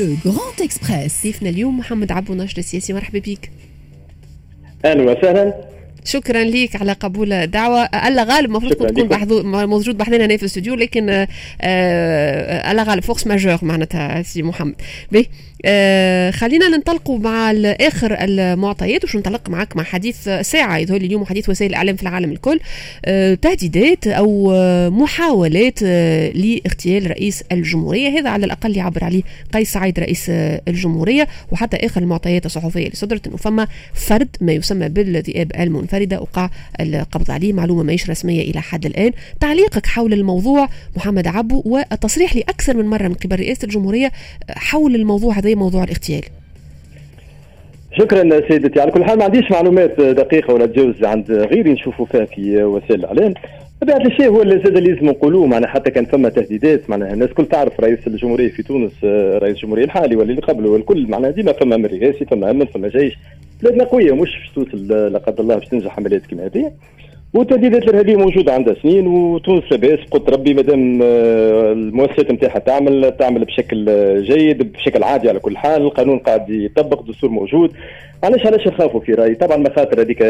Le Grand Express ضيفنا اليوم محمد عبو ناشط السياسي. مرحبا بك. أهلا وسهلا. شكرا ليك على قبول الدعوة ألا غالب المفروض تكون موجود بحذنا هنا في الاستوديو لكن آه ألا غالب force majeure معناتها سي محمد. به آه خلينا ننطلقوا مع اخر المعطيات وش ننطلق معك مع حديث ساعة. يظهر اليوم حديث وسائل الإعلام في العالم الكل. آه تهديدات أو محاولات آه لاغتيال رئيس الجمهورية. هذا على الأقل يعبر عليه قيس سعيد رئيس الجمهورية. وحتى آخر المعطيات الصحفية اللي صدرت انه فما فرد ما يسمى بالذئاب المنفردة. وقع القبض عليه معلومة ماهيش رسمية إلى حد الآن. تعليقك حول الموضوع محمد عبو والتصريح لأكثر من مرة من قبل رئاسة الجمهورية حول الموضوع هذا موضوع الاغتيال. شكرا سيدتي. على كل حال ما عنديش معلومات دقيقة ولا تجوز عند غيري نشوفوا فيها في وسائل الإعلام. طبيعة الشيء هو اللي زاد لازم نقولوه معنا حتى كان فما تهديدات معناها الناس كل تعرف رئيس الجمهورية في تونس رئيس الجمهورية الحالي واللي قبله والكل معناها ديما فما أمر رئاسي فما أمن فما جيش. بلادنا قوية مش باش توصل لا قدر الله باش تنجح عمليات كيما هذه. والتهديدات الإرهابية موجودة عندها سنين وتونس لاباس. قلت ربي مادام المؤسسات نتاعها تعمل تعمل بشكل جيد بشكل عادي على كل حال. القانون قاعد يطبق الدستور موجود. علاش علاش نخافوا في رأيي؟ طبعا مخاطر هذيك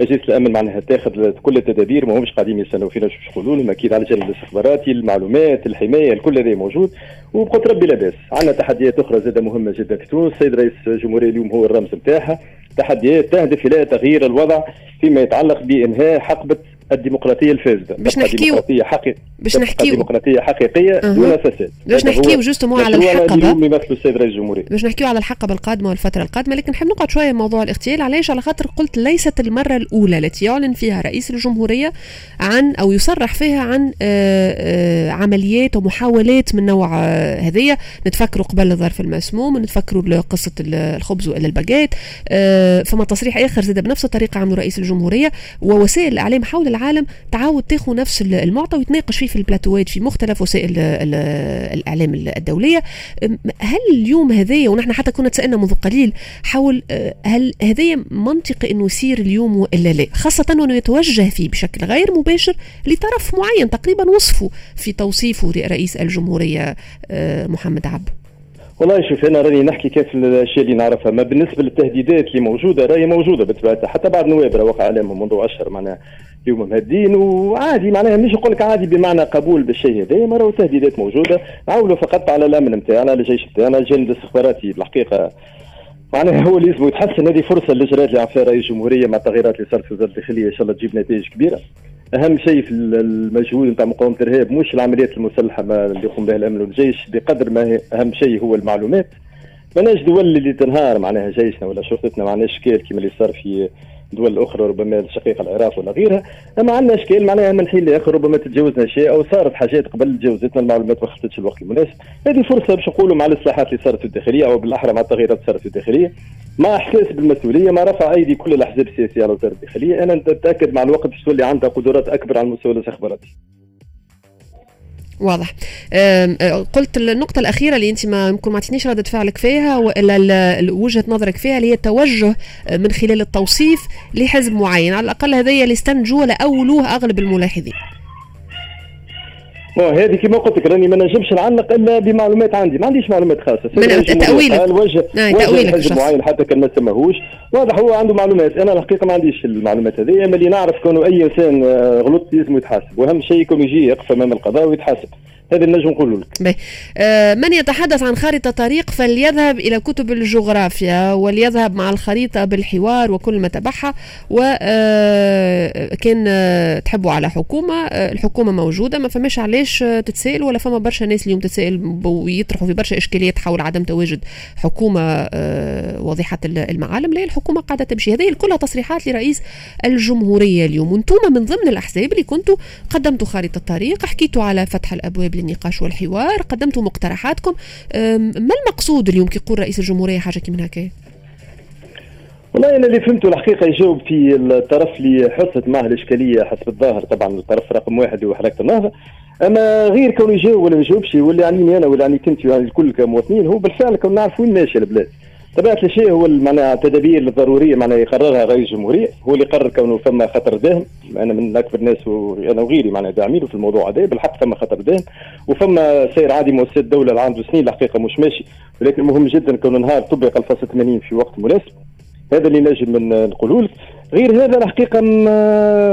اجهزه الأمن معناها تاخذ كل التدابير ما همش قاعدين يستنوا فينا باش يقولوا لهم. أكيد على الجانب الاستخباراتي المعلومات الحماية الكل هذا موجود. وبقدر ربي لاباس. عندنا تحديات أخرى زادة مهمة جدا في تونس. السيد رئيس الجمهوريه اليوم هو الرمز نتاعها تحديات تهدف إلى تغيير الوضع فيما يتعلق بإنهاء حقبه الديمقراطية الفاسدة. باش نحكيو ديمقراطية حقيقيه باش نحكيو ديمقراطية حقيقية أه. دون فساد. باش نحكيو justement على الحقبة. اليوم يمثل السيد رئيس الجمهورية. باش نحكيو على الحقبة القادمة والفترة القادمة لكن نحب نقعد شوية موضوع الاغتيال. علاش؟ على خاطر قلت ليست المرة الأولى التي يعلن فيها رئيس الجمهورية عن أو يصرح فيها عن آآ آآ عمليات ومحاولات من نوع هذية. نتفكروا قبل الظرف المسموم نتفكروا قصه الخبز وإلا الباجيت فما تصريح آخر زاد بنفس الطريقة عمله رئيس الجمهورية ووسائل الإعلام حول العالم تعاود تاخذ نفس المعطى ويتناقش فيه في البلاتوات في مختلف وسائل الإعلام الدولية. هل اليوم هذايا ونحن حتى كنا تسألنا منذ قليل حول هل هذايا منطقي إنه يصير اليوم وإلا لا؟ خاصة وإنه يتوجه فيه بشكل غير مباشر لطرف معين تقريبا وصفه في توصيفه رئيس الجمهورية محمد عبد. والله شوف أنا راني نحكي كيف الاشياء اللي نعرفها. ما بالنسبة للتهديدات اللي موجودة راهي موجودة بطبيعتها حتى بعض راه وقع عليهم منذ أشهر معناها اليوم مهدين وعادي معناها مش نقول لك عادي بمعنى قبول بالشيء هذا. ما راهو تهديدات موجودة. نعولوا فقط على الأمن نتاعنا على الجيش نتاعنا الجانب الاستخباراتي بالحقيقة. معناها هو اللي لازم يتحسن هذه فرصة الاجراءات اللي عملها رئيس الجمهوريه مع التغييرات اللي صارت في وزارة الداخلية إن شاء الله تجيب نتائج كبيرة. أهم شيء في المجهود نتاع مقاومة الإرهاب مش العمليات المسلحة اللي يقوم بها الأمن والجيش بقدر ما أهم شيء هو المعلومات. ماناش دول اللي تنهار معناها جيشنا ولا شرطتنا معناها إشكال كما اللي صار في دول أخرى ربما الشقيقه العراق ولا غيرها. أما عندنا إشكال معناها من حين لآخر ربما تجاوزنا شيء أو صارت حاجات قبل تجاوزتنا المعلومات ما خلصتش الوقت المناسب. هذه فرصه باش نقولوا مع الإصلاحات اللي صارت في الداخلية أو بالأحرى مع التغييرات اللي صارت في الداخلية. مع إحساس بالمسؤولية مع رفع أيدي كل الأحزاب السياسية على وزارة الداخلية. أنا نتأكد مع الوقت باش تولي عندها قدرات أكبر على المستوى الاستخباراتي واضح. قلت النقطة الأخيرة اللي أنت ما يمكن ما عطيتنيش ردة فعلك فيها ولا وجهة نظرك فيها اللي هي التوجه من خلال التوصيف لحزب معين. على الأقل هذه اللي استنتجوا ولا أولوه أغلب الملاحظين. هذه كما قلت لك راني ما نجمش نعلق إلا بمعلومات عندي. ما عنديش معلومات خاصة. من تأويلك. قال وجه نعم وجه حزب معين حتى كان ما سماهوش واضح هو عنده معلومات. أنا الحقيقة ما عنديش المعلومات هذه. أما اللي نعرف كونه أي إنسان غلط لازم يتحاسب. وأهم شيء يكون يجي يقف أمام القضاء ويتحاسب. هذا اللي نجم نقول لك آه من يتحدث عن خارطة طريق فليذهب إلى كتب الجغرافيا وليذهب مع الخريطة بالحوار وكل ما تبعها وكان آه تحبوا على حكومة آه الحكومة موجودة ما فماش علاش تتسائل ولا فما برشا ناس اليوم تتسائل ويطرحوا في برشا إشكاليات حول عدم تواجد حكومة واضحة المعالم. لا الحكومة قاعدة تمشي. هذه كلها تصريحات لرئيس الجمهورية اليوم. وأنتم من ضمن الأحزاب اللي كنتوا قدمتوا خارطة طريق حكيتوا على فتح الأبواب للنقاش والحوار. قدمتوا مقترحاتكم. ما المقصود اليوم كي يقول رئيس الجمهورية حاجة كي من هكا؟ والله أنا اللي فهمته الحقيقة يجاوب في الطرف اللي حصلت معه الإشكالية حسب الظاهر طبعا الطرف رقم واحد هو حركه النهضه أما غير كون يجاوب ولا ما يجاوبش واللي يعنيني أنا ولا يعني كنت يعني الكل كمواطنين هو بالفعل كون نعرف وين ماشيه البلاد. طبيعة الشيء هو معناها التدابير الضرورية معناها يقررها رئيس الجمهورية. هو اللي قرر كونه فما خطر داهم أنا من أكبر الناس وأنا وغيري معناها داعمين في الموضوع هذا. بالحق فما خطر داهم وفما سير عادي مؤسسات الدولة اللي عنده سنين الحقيقة مش ماشي. ولكن مهم جدا كونه نهار طبق الفصل 80 في وقت مناسب. هذا اللي نجم نقوله لك. غير هذا الحقيقة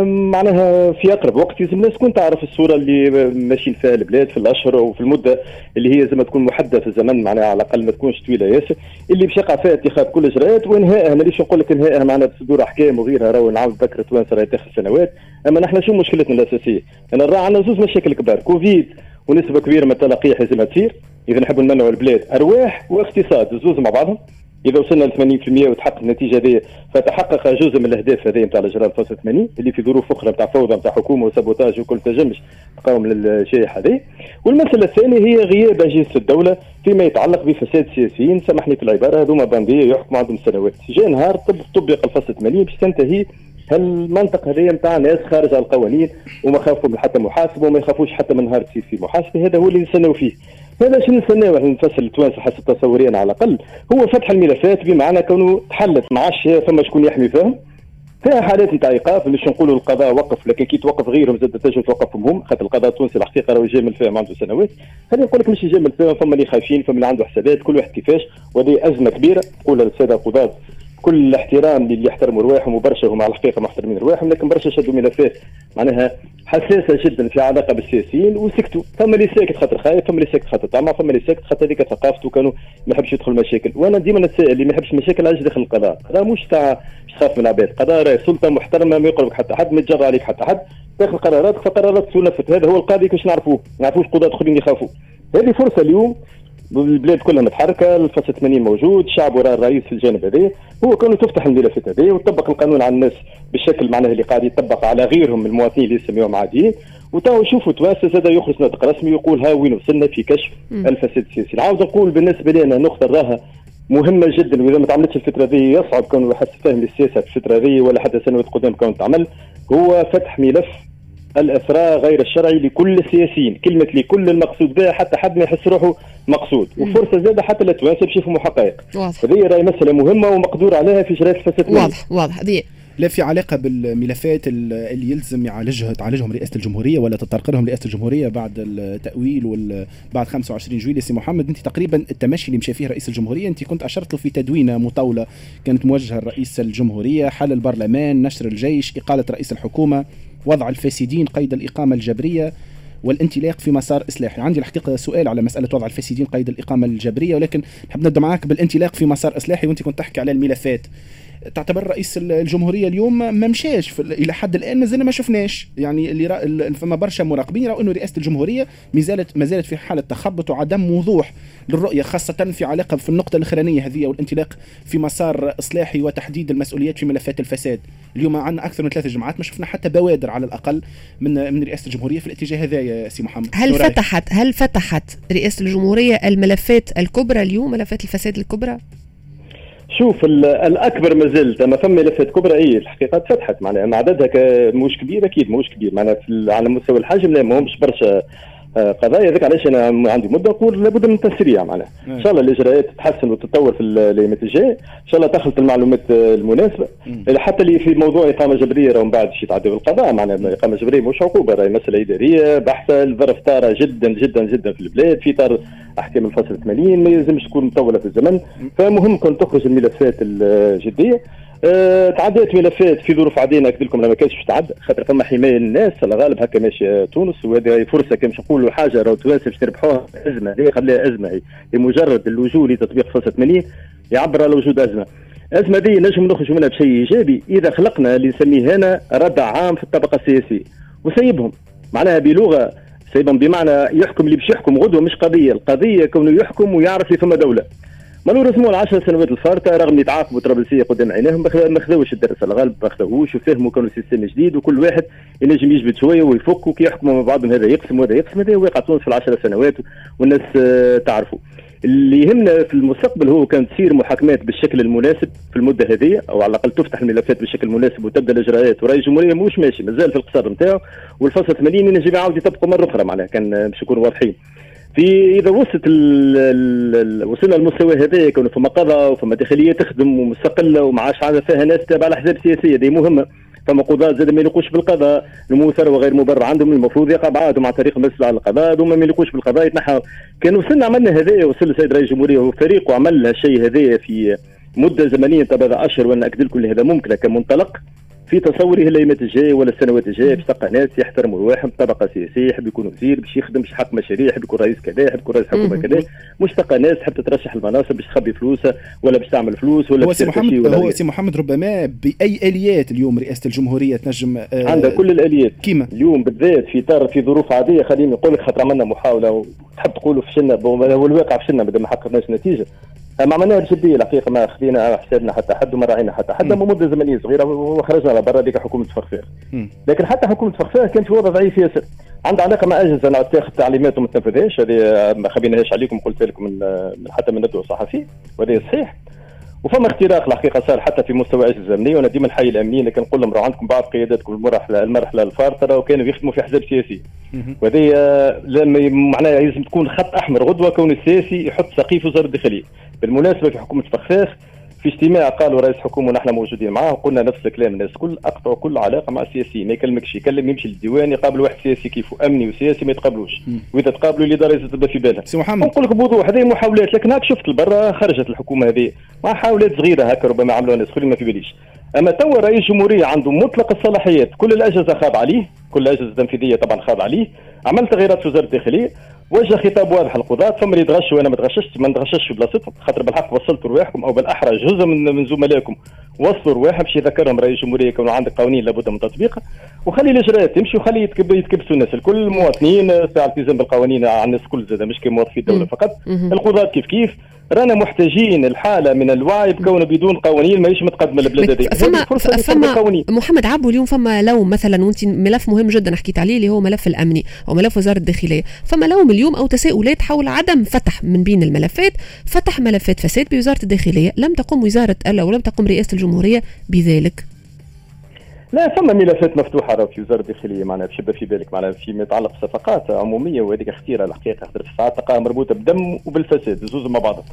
معناها في أقرب وقت لازم الناس تكون تعرف الصورة اللي ماشيين فيها البلاد في الأشهر وفي المدة اللي هي زي تكون محددة في الزمن معناها على الأقل ما تكونش طويلة ياسر اللي باش يقع فيها اتخاذ كل الاجراءات وإنهائها. مانيش نقول لك إنهائها؟ معناها بصدور أحكام وغيرها. راهو نعاود نذكر توانسه راهي تاخذ سنوات. أما نحن شو مشكلتنا الأساسية؟ أنا راه عندنا زوز مشاكل كبار. كوفيد ونسبة كبيرة من التلقيح لازمها تصير. إذا نحبوا نمنعوا البلاد أرواح واقتصاد. زوز مع بعضهم. إذا وصلنا ل 80% وتحقق النتيجة هذه فتحقق جزء من الأهداف هذه نتاع الإجراء 80 اللي في ظروف أخرى نتاع فوضى نتاع حكومة وسابوتاج وكل تجمش تقاوم للشائحة هذه. والمسألة الثانية هي غياب أجهزة الدولة فيما يتعلق بفساد سياسيين سامحني في العبارة هذوما بانديه يحكموا عندهم سنوات جاء نهار طبق الفصل 80 باش تنتهي هالمنطقة هذه نتاع ناس خارج القوانين وما خافوا من حتى محاسبة وما يخافوش حتى من نهار تصير في محاسبة. هذا هو اللي نستناو فيه. هذا شنو نستناو إحنا نفسر التوانسة حسب تصورينا على الأقل. هو فتح الملفات بمعنى كونه تحلت ما عادش فما شكون يحمي فيهم. فيها حالات نتاع إيقاف مش نقولوا القضاء وقف لكن كي توقف غيرهم زاد تنجم توقفهم هم خاطر القضاء التونسي الحقيقة راهو جامل فيهم عنده سنوات. خليني نقول لك مش جامل فيهم فما اللي خايفين فما اللي عنده حسابات كل واحد كيفاش. وهذه أزمة كبيرة نقول للساده القضاه كل الاحترام للي يحترموا رواحهم وبرشا هما على الحقيقة محترمين رواحهم لكن برشا شدوا ملفات معناها حساسة جدا في علاقه بالسياسيين وسكتوا. فما اللي ساكت خاطر خايف فما اللي ساكت خاطر طمع فما اللي ساكت خاطر هذيك ثقافته كانوا ما يحبش يدخل مشاكل. وأنا ديما نتسائل اللي ما يحبش مشاكل علاش داخل القضاء. القضاء مش تاع تخاف من العباد. القضاء راهي سلطة محترمة ما يقربك حتى حد ما يتجرى عليك حتى حد. تاخذ قرارات فقرارات تنفذ هذا هو القاضي كيفاش نعرفوه؟ ما نعرفوش قضاة اخرين يخافوا. هذه فرصة اليوم البلاد كلها متحركة الفصل 80 موجود الشعب وراء الرئيس في الجانب هذا هو كانوا تفتح الملفات هذه وتطبق القانون على الناس بالشكل معناه اللي قاعد يطبق على غيرهم من المواطنين اللي يسميهم عاديين. وتو شوفوا توانسه زاد يخرج نطق رسمي يقول ها وين وصلنا في كشف الفساد السياسي. نعاود نقول بالنسبة لنا نقطة راها مهمة جدا وإذا ما تعملتش الفترة هذه يصعب كون واحد فاهم السياسة في الفترة هذه ولا حتى سنوات قدام كون تعمل. هو فتح ملف الافراغ غير الشرعي لكل السياسيين. كلمة لكل المقصود بها حتى حد ما يحس روحه مقصود. وفرصة زاده حتى للتوانسه باش يفهموا حقائق هذه راهي مسألة مهمة ومقدور عليها في شرائط الفساد. واضح واضح. هذه لا في علاقة بالملفات اللي يلزم يعالجها تعالجهم رئاسة الجمهورية ولا تطرق لهم رئاسه الجمهورية بعد التأويل بعد 25 جويلية. سي محمد أنت تقريبا التمشي اللي مشى فيه رئيس الجمهورية أنت كنت أشرت له في تدوينة مطوله كانت موجهة لرئيس الجمهورية حل البرلمان نشر الجيش إقالة رئيس الحكومة وضع الفاسدين قيد الإقامة الجبرية والانطلاق في مسار إصلاحي. عندي الحقيقة سؤال على مسألة وضع الفاسدين قيد الإقامة الجبرية ولكن نحب نبدأ معك بالانطلاق في مسار إصلاحي وأنت كنت تحكي على الملفات. تعتبر رئيس الجمهورية اليوم ما مشاش إلى حد الآن مازلنا ما شفناش. يعني اللي رأ... فما برشا مراقبين يراوا إنه رئاسة الجمهورية ما زالت ما زالت في حالة تخبط وعدم وضوح للرؤية خاصة في علاقة في النقطة الأخرانية هذه والانطلاق في مسار إصلاحي وتحديد المسؤوليات في ملفات الفساد. اليوم عندنا أكثر من ثلاث جماعات ما شفنا حتى بوادر على الأقل من من رئاسة الجمهورية في الاتجاه هذا يا سي محمد. هل فتحت هل فتحت رئاسة الجمهورية الملفات الكبرى اليوم ملفات الفساد الكبرى؟ شوف الأكبر ما زلت اما فما ملفات كبرى اي الحقيقة تفتحت. معناها عددها مش كبير أكيد مش كبير. معناها على مستوى الحجم لا ماهمش برشا. قضايا هذاك علاش أنا عندي مدة نقول لابد من التسريع معناها. إن شاء الله الإجراءات تتحسن وتتطور في الايامات الجايه إن شاء الله تخلط المعلومات المناسبة. حتى اللي في موضوع إقامة جبرية راهم بعد شي يتعدوا القضاء معناها إقامة جبرية مش عقوبة راهي مسألة إدارية بحثه الظرف طارة جدا جدا جدا في البلاد في طار أحكام الفصل 80 ما يلزمش تكون مطولة في الزمن. فمهم كون تخرج الملفات الجدية. أه تعديت ملفات في ظروف عادية ناكد لكم ما كانش باش تعدى خاطر فما حماية للناس على غالب هكا ماشي تونس وهذه فرصة كما نقولوا حاجة راهو توانسه باش تربحوها أزمة هي خليها أزمة هي؟ لمجرد اللجوء لتطبيق فصل 80 يعبر على وجود أزمة. الأزمة دي نجم نخرج منها بشيء إيجابي إذا خلقنا اللي نسميه هنا ردع عام في الطبقة السياسية وسيبهم. معناها بلغة سيبهم بمعنى يحكم اللي باش يحكم غدوة مش قضية القضية كونه يحكم ويعرف اللي ثم دولة. malheureusement العشر سنوات الفارطة رغم يتعاقبوا طرابلسيه قدام عينيهم ما خذوش الدرس الغالب ما خذوهوش وفهموا كانوا système جديد وكل واحد ينجم يجبد شوية ويفك وكي يحكموا مع بعضهم هذا يقسم وهذا يقسم هذا واقع تونس في العشر سنوات والناس آه، تعرفوا. اللي يهمنا في المستقبل هو كان تصير محاكمات بالشكل المناسب في المدة هذه أو على الأقل تفتح الملفات بالشكل المناسب وتبدأ الإجراءات ورئيس الجمهورية مش ماشي مازال في القصار نتاعو والفصل 80 ينجم يعاود يطبقوا مرة أخرى معناها كان باش نكونوا واضحين. في إذا وصلت وصلنا للمستوى هذا كون فما قضاء وفما داخلية تخدم ومستقلة وما عادش عاد فيها ناس تابعة الاحزاب السياسيه هذه مهمة. فما قضاة زاد ما يلقوش بالقضاء الموثر وغير مبرر عندهم المفروض يقع بعضهم عن طريق المسؤول على القضاء هذوما ما يلقوش بالقضاء يتنحى كان وصلنا عملنا هذايا وصل السيد رئيس الجمهورية وفريقه عمل هالشيء هذايا في مدة زمنية تبع أشهر وأنا اكد لكم هذا ممكن كمنطلق في تصوري الايامات الجايه ولا السنوات الجاية باش تلقى ناس يحترموا رواحهم طبقة سياسية يحب يكون وزير باش يخدم باش يحقق مشاريع يحب يكون رئيس كذا يحب يكون رئيس حكومة كذا. مش تلقى ناس تحب تترشح المناصب باش تخبي فلوسها ولا باش تعمل فلوس ولا هو سي محمد هو سي محمد ربما بأي آليات اليوم رئاسة الجمهورية تنجم آه عندها كل الآليات. كيما؟ اليوم بالذات في طار في ظروف عادية خليني نقول لك خاطر عملنا محاولة وتحب تقولوا فشلنا والواقع فشلنا ما حققناش نتيجة. ما عملناها بجديه الحقيقة ما خذينا حسابنا حتى حد وما راعينا حتى حد مدة زمنية صغيرة وخرجنا برا هذيك حكومة فخفاخ لكن حتى حكومة فخفاخ كانت في وضع ضعيف ياسر. عندها علاقة مع أجهزة نعم تاخذ تعليمات وما تنفذهاش هذه ما خبيناهاش عليكم قلت لكم من حتى من ندوة صحفي وهذا صحيح. وفما اختراق الحقيقة صار حتى في مستوى اجهزه الامنيه وأنا ديما نحيي الامنيين لكن نقول لهم عندكم بعض قياداتكم المرحله المرحلة الفارطة وكانوا يخدموا في احزاب سياسيه وهذه لما معناها لازم تكون خط أحمر غدوة كون السياسي يحط سقيف وزارة الداخلية. بالمناسبة في حكومة فخفاخ في اجتماع قالوا رئيس حكومة ونحن موجودين معاه وقلنا نفس الكلام. الناس كل أقطعوا كل علاقة مع السياسيين ما يكلمكش يكلم يمشي للديوان يقابل واحد سياسي كيفه أمني وسياسي ما يتقابلوش. وإذا تقابلوا الاداره لازم تبدأ في بالها سي محمد. نقول لك بوضوح هذه محاولات. لكن هاك شفت لبرا خرجت الحكومة هذه مع محاولات صغيرة هكا ربما عملوها ناس ما في باليش. أما توا رئيس جمهورية عنده مطلق الصلاحيات كل الأجهزة خاض عليه كل الأجهزة التنفيذية طبعا خاض عليه. عمل تغييرات في وزارة الداخلية وجه خطاب واضح للقضاة فما اللي يتغش وأنا ما تغششت ما نتغشش في بلاصتهم خاطر بالحق وصلتوا رواحكم أو بالأحرى جزء من من زملائكم وصلوا رواحهم باش يذكرهم رئيس الجمهوريه يكون عندك قوانين لابد من تطبيقها وخلي الإجراءات تمشي وخلي يتكب يتكبسوا الناس الكل المواطنين ساعة التزام بالقوانين على الناس الكل زاد مش كموظفي الدولة فقط. القضاة كيف كيف؟ رانا محتاجين الحالة من الوعي بكونه بدون قوانين ماهيش متقدمة البلاد هذه فما فما محمد عبو اليوم فما لوم مثلا وانت ملف مهم جدا حكيت عليه اللي هو ملف الأمني أو ملف وزارة الداخلية. فما لوم اليوم أو تساؤلات حول عدم فتح من بين الملفات فتح ملفات فساد بوزارة الداخلية. لم تقم وزارة أو لم تقم رئاسة الجمهورية بذلك. لا ثم ملفات مفتوحة راه في وزارة الداخلية معناها باش في بالك معناها فيما يتعلق بصفقات عمومية وهذيك خطيره الحقيقة خاطر ساعات تلقاها مربوطة بدم وبالفساد زوز مع بعضها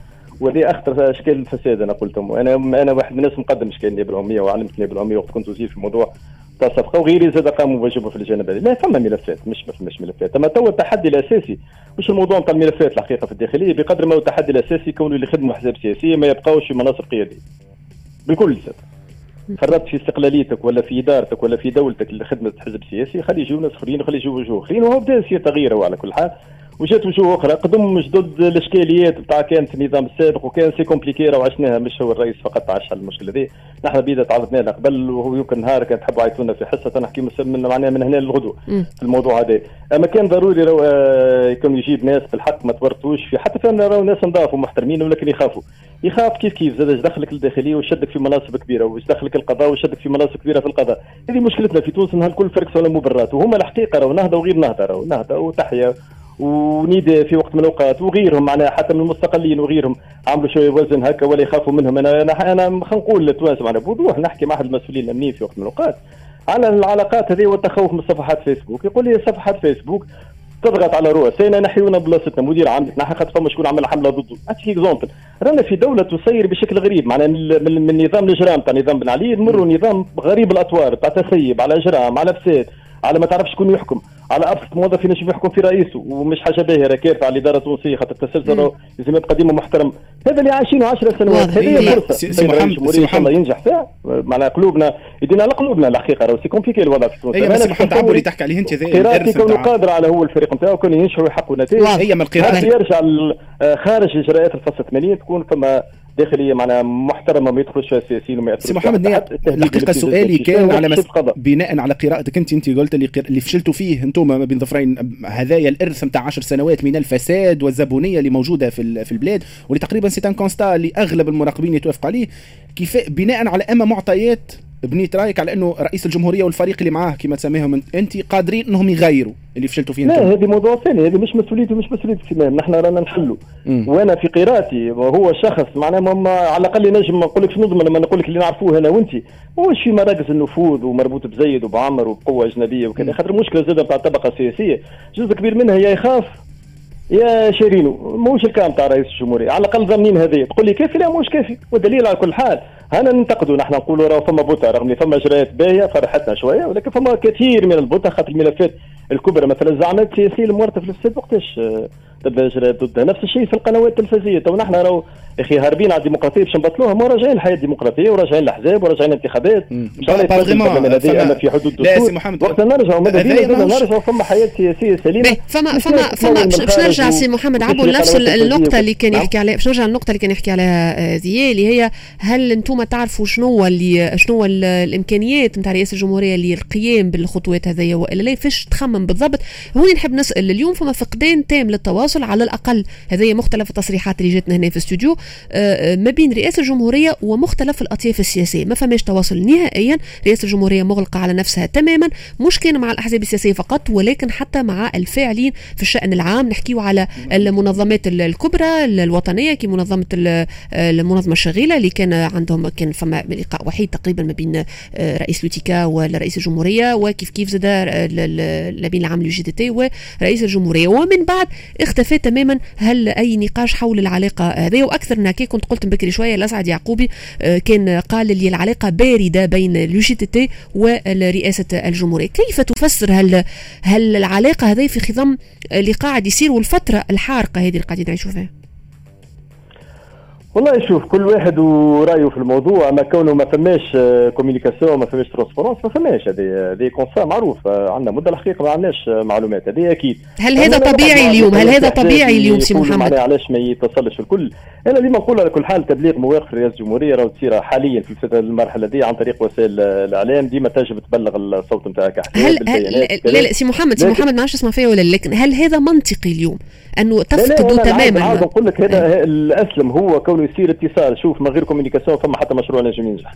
وهذه أخطر إشكال الفساد أنا قلتهم. وأنا أنا واحد من الناس مقدم إشكال النيابه العموميه وعلمت النيابه العموميه وقت كنت وزير في موضوع تاع الصفقة وغيري زاد قاموا بواجبهم في الجانب هذا. لا ثم ملفات مش ما فماش ملفات. أما تو التحدي الأساسي مش الموضوع نتاع الملفات الحقيقة في الداخلية بقدر ما هو التحدي الأساسي كونوا اللي يخدموا احزاب سياسية ما يبقاوش في مناصب قيادية. بكل سبب فرطت في استقلاليتك ولا في إدارتك ولا في دولتك لخدمة حزب سياسي خلي يجيو ناس آخرين وخلي يجيو وجوه اخرين وهو بدا يصير تغيير على كل حال. وجات وجوه أخرى. قدم جدد الإشكاليات بتاع كانت النظام السابق وكان سي كومبليكي راه عشناها مش هو الرئيس فقط عاش المشكلة دي نحن بيدا تعرضنا لها قبل وهو يمكن نهار كان تحبوا عيطونا في حصة نحكي من معناها من هنا للغدوة في الموضوع هذا. أما كان ضروري رو آه، يكون يجيب ناس بالحق ما تورطوش في حتى فهمنا راهو ناس نضاف ومحترمين ولكن يخافوا. يخاف كيف كيف؟ زاد دخلك الداخليه وشدك في مناصب كبيرة واش دخلك القضاء وشدك في مناصب كبيرة في القضاء. هذه مشكلتنا في تونس نهار الكل فرق ولا مبررات. وهما الحقيقة راهو نهضة وغير نهضة راهو. نهضة وتحيا ونداء في وقت من الأوقات وغيرهم معناها حتى من المستقلين وغيرهم عملوا شوية وزن هكا ولا يخافوا منهم. أنا أنا أنا خلينا نقول للتوانسه معناها بوضوح نحكي مع أحد المسؤولين الأمنيين في وقت من الأوقات. على العلاقات هذه والتخوف من صفحات فيسبوك. يقول لي صفحات فيسبوك تضغط على رؤسائنا نحيونا بلاصتنا. مدير عام نحن خاطر فما شكون عمل حملة ضده. نعطيك exemple رانا في دولة تسير بشكل غريب. معناها من, من نظام الإجرام تاع نظام بن علي نمروا نظام غريب الأطوار تاع تسيب على إجرام على فساد. على ما تعرفش شكون يحكم. على أبسط موظف ينجم يحكم في رئيسه ومش حاجة باهية راه كافه على الاداره التونسيه خاطر التسلسل لازم يبقى ديما محترم. هذا اللي عايشينه 10 سنوات هذه هي فرصة. سي محمد سي محمد. ينجح فيها. معناها قلوبنا يدينا على قلوبنا الحقيقة راه c'est compliqué الوضع في تونس. اي سي محمد عبو اللي تحكي عليه أنت قراءتي كونه قادر على هو الفريق نتاعو كونه ينجحوا ويحققوا نتائج. هي من القراءه يرجع خارج إجراءات الفصل 80 تكون فما داخلية معناها محترمة ما يدخلش فيها السياسيين وما سي محمد الحقيقة سؤالي كان على مس... بناء على قراءتك أنت أنت قلت اللي, اللي فشلتوا فيه أنتم ما بين ظفرين هذايا الإرث نتاع 10 سنوات من الفساد والزبونية اللي موجودة في في البلاد واللي تقريبا c'est un constat اللي أغلب المراقبين يتوافقوا عليه كيف بناء على أما معطيات بنيت رأيك على أنه رئيس الجمهورية والفريق اللي معاه كما تسميهم أنت قادرين أنهم يغيروا اللي فشلتوا فيه لا هذه موضوع ثاني هذه مش مسؤوليتي مش مسؤولية السمام نحن رانا نحلوا وأنا في قراءتي وهو شخص معناه على الأقل نجم نقول لك شنو لما نقول لك اللي نعرفوه أنا وأنت مش في مراكز النفوذ ومربوط بزيد وبعمر وبقوة أجنبية وكذا. خاطر المشكلة زادة بتاع الطبقه السياسيه جزء كبير منها يا يخاف يا شارينو. موش الكلام تاع رئيس الجمهورية. على الأقل ضامنين هذه. تقول لي كافي لا موش كافي. والدليل على كل حال أنا ننتقدوا نحن نقولوا راه فما بطء رغم فما اجراءات باهية فرحتنا شوية ولكن فما كثير من البطء خاطر الملفات الكبرى. مثلا الزعامات السياسيه المورطه في الفساد وقتاش آه، تبدا اجراءات ضدها؟ نفس الشيء في القنوات التلفزيونية. تو نحن راهو يا أخي هاربين على الديمقراطية باش نبطلوها ما راجعين الحياة الديمقراطية وراجعين الاحزاب وراجعين الانتخابات إن في حدود الدستور. محمد وقت نرجعوا ماذا بينا؟ نرجعوا فما حياة سياسيه سليمة. فما فما فما باش نرجع سي محمد عبو نفس النقطة اللي كان يحكي عليها باش نرجع النقطه اللي كان يحكي عليها ذي اللي هي هل أنتم تعرفوا شنو اللي شنو الإمكانيات نتاع رئاسة الجمهورية للقيام بالخطوات هذيا وإلا لا فاش تخمم بالضبط. هوني نحب نسأل اليوم فما فقدان تام للتواصل على الأقل. هذه مختلف التصريحات اللي جاتنا هنا في الاستوديو. آه، آه، ما بين رئاسة الجمهورية ومختلف الأطياف السياسية. ما فماش تواصل نهائيا. رئاسة الجمهورية مغلقة على نفسها تماما. مش كان مع الأحزاب السياسية فقط ولكن حتى مع الفاعلين في الشأن العام. نحكيو على المنظمات الكبرى الوطنية كي منظمة المنظمة الشغيلة اللي كان عندهم كان فما لقاء وحيد تقريبا ما بين آه، رئيس l'UTICA ورئيس الجمهورية وكيف كيف زاد الامين العام لل UGTT ورئيس الجمهورية. ومن بعد اختفى تماما هل أي نقاش حول العلاقة هذه؟ وأكثر من كنت قلت بكري شوية الأسعد يعقوبي آه، كان قال لي العلاقة باردة بين ال UGTT ورئاسة الجمهورية. كيف تفسر هل هل العلاقة هذه في خضم اللي قاعد يصير والفترة الحارقة هذه اللي قاعدين نعيشوا فيها؟ والله شوف كل واحد ورأيه في الموضوع ما كونه ما فماش communication ما فماش transparence ما فماش. هذه هذه constat معروف. عندنا مدة الحقيقة ما عندناش معلومات. هذه أكيد. هل هذا طبيعي اليوم؟ هل هذا طبيعي اليوم سي محمد؟ علاش ما يتصلش الكل؟ أنا اللي نقول على كل حال تبليغ مواقف رئاسة الجمهورية راهو تصير حاليا في المرحلة دي عن طريق وسائل الإعلام. ديما تنجم تبلغ الصوت نتاعك هل, هل لا لا سي محمد سي محمد ما عادش اسمع فيا ولا لكن هل هذا منطقي اليوم؟ أنه تفقدوا تماما؟ نقول لك هذا الأسلم هو كونه يصير اتصال. شوف من غير communication فما حتى مشروع نجم ينجح.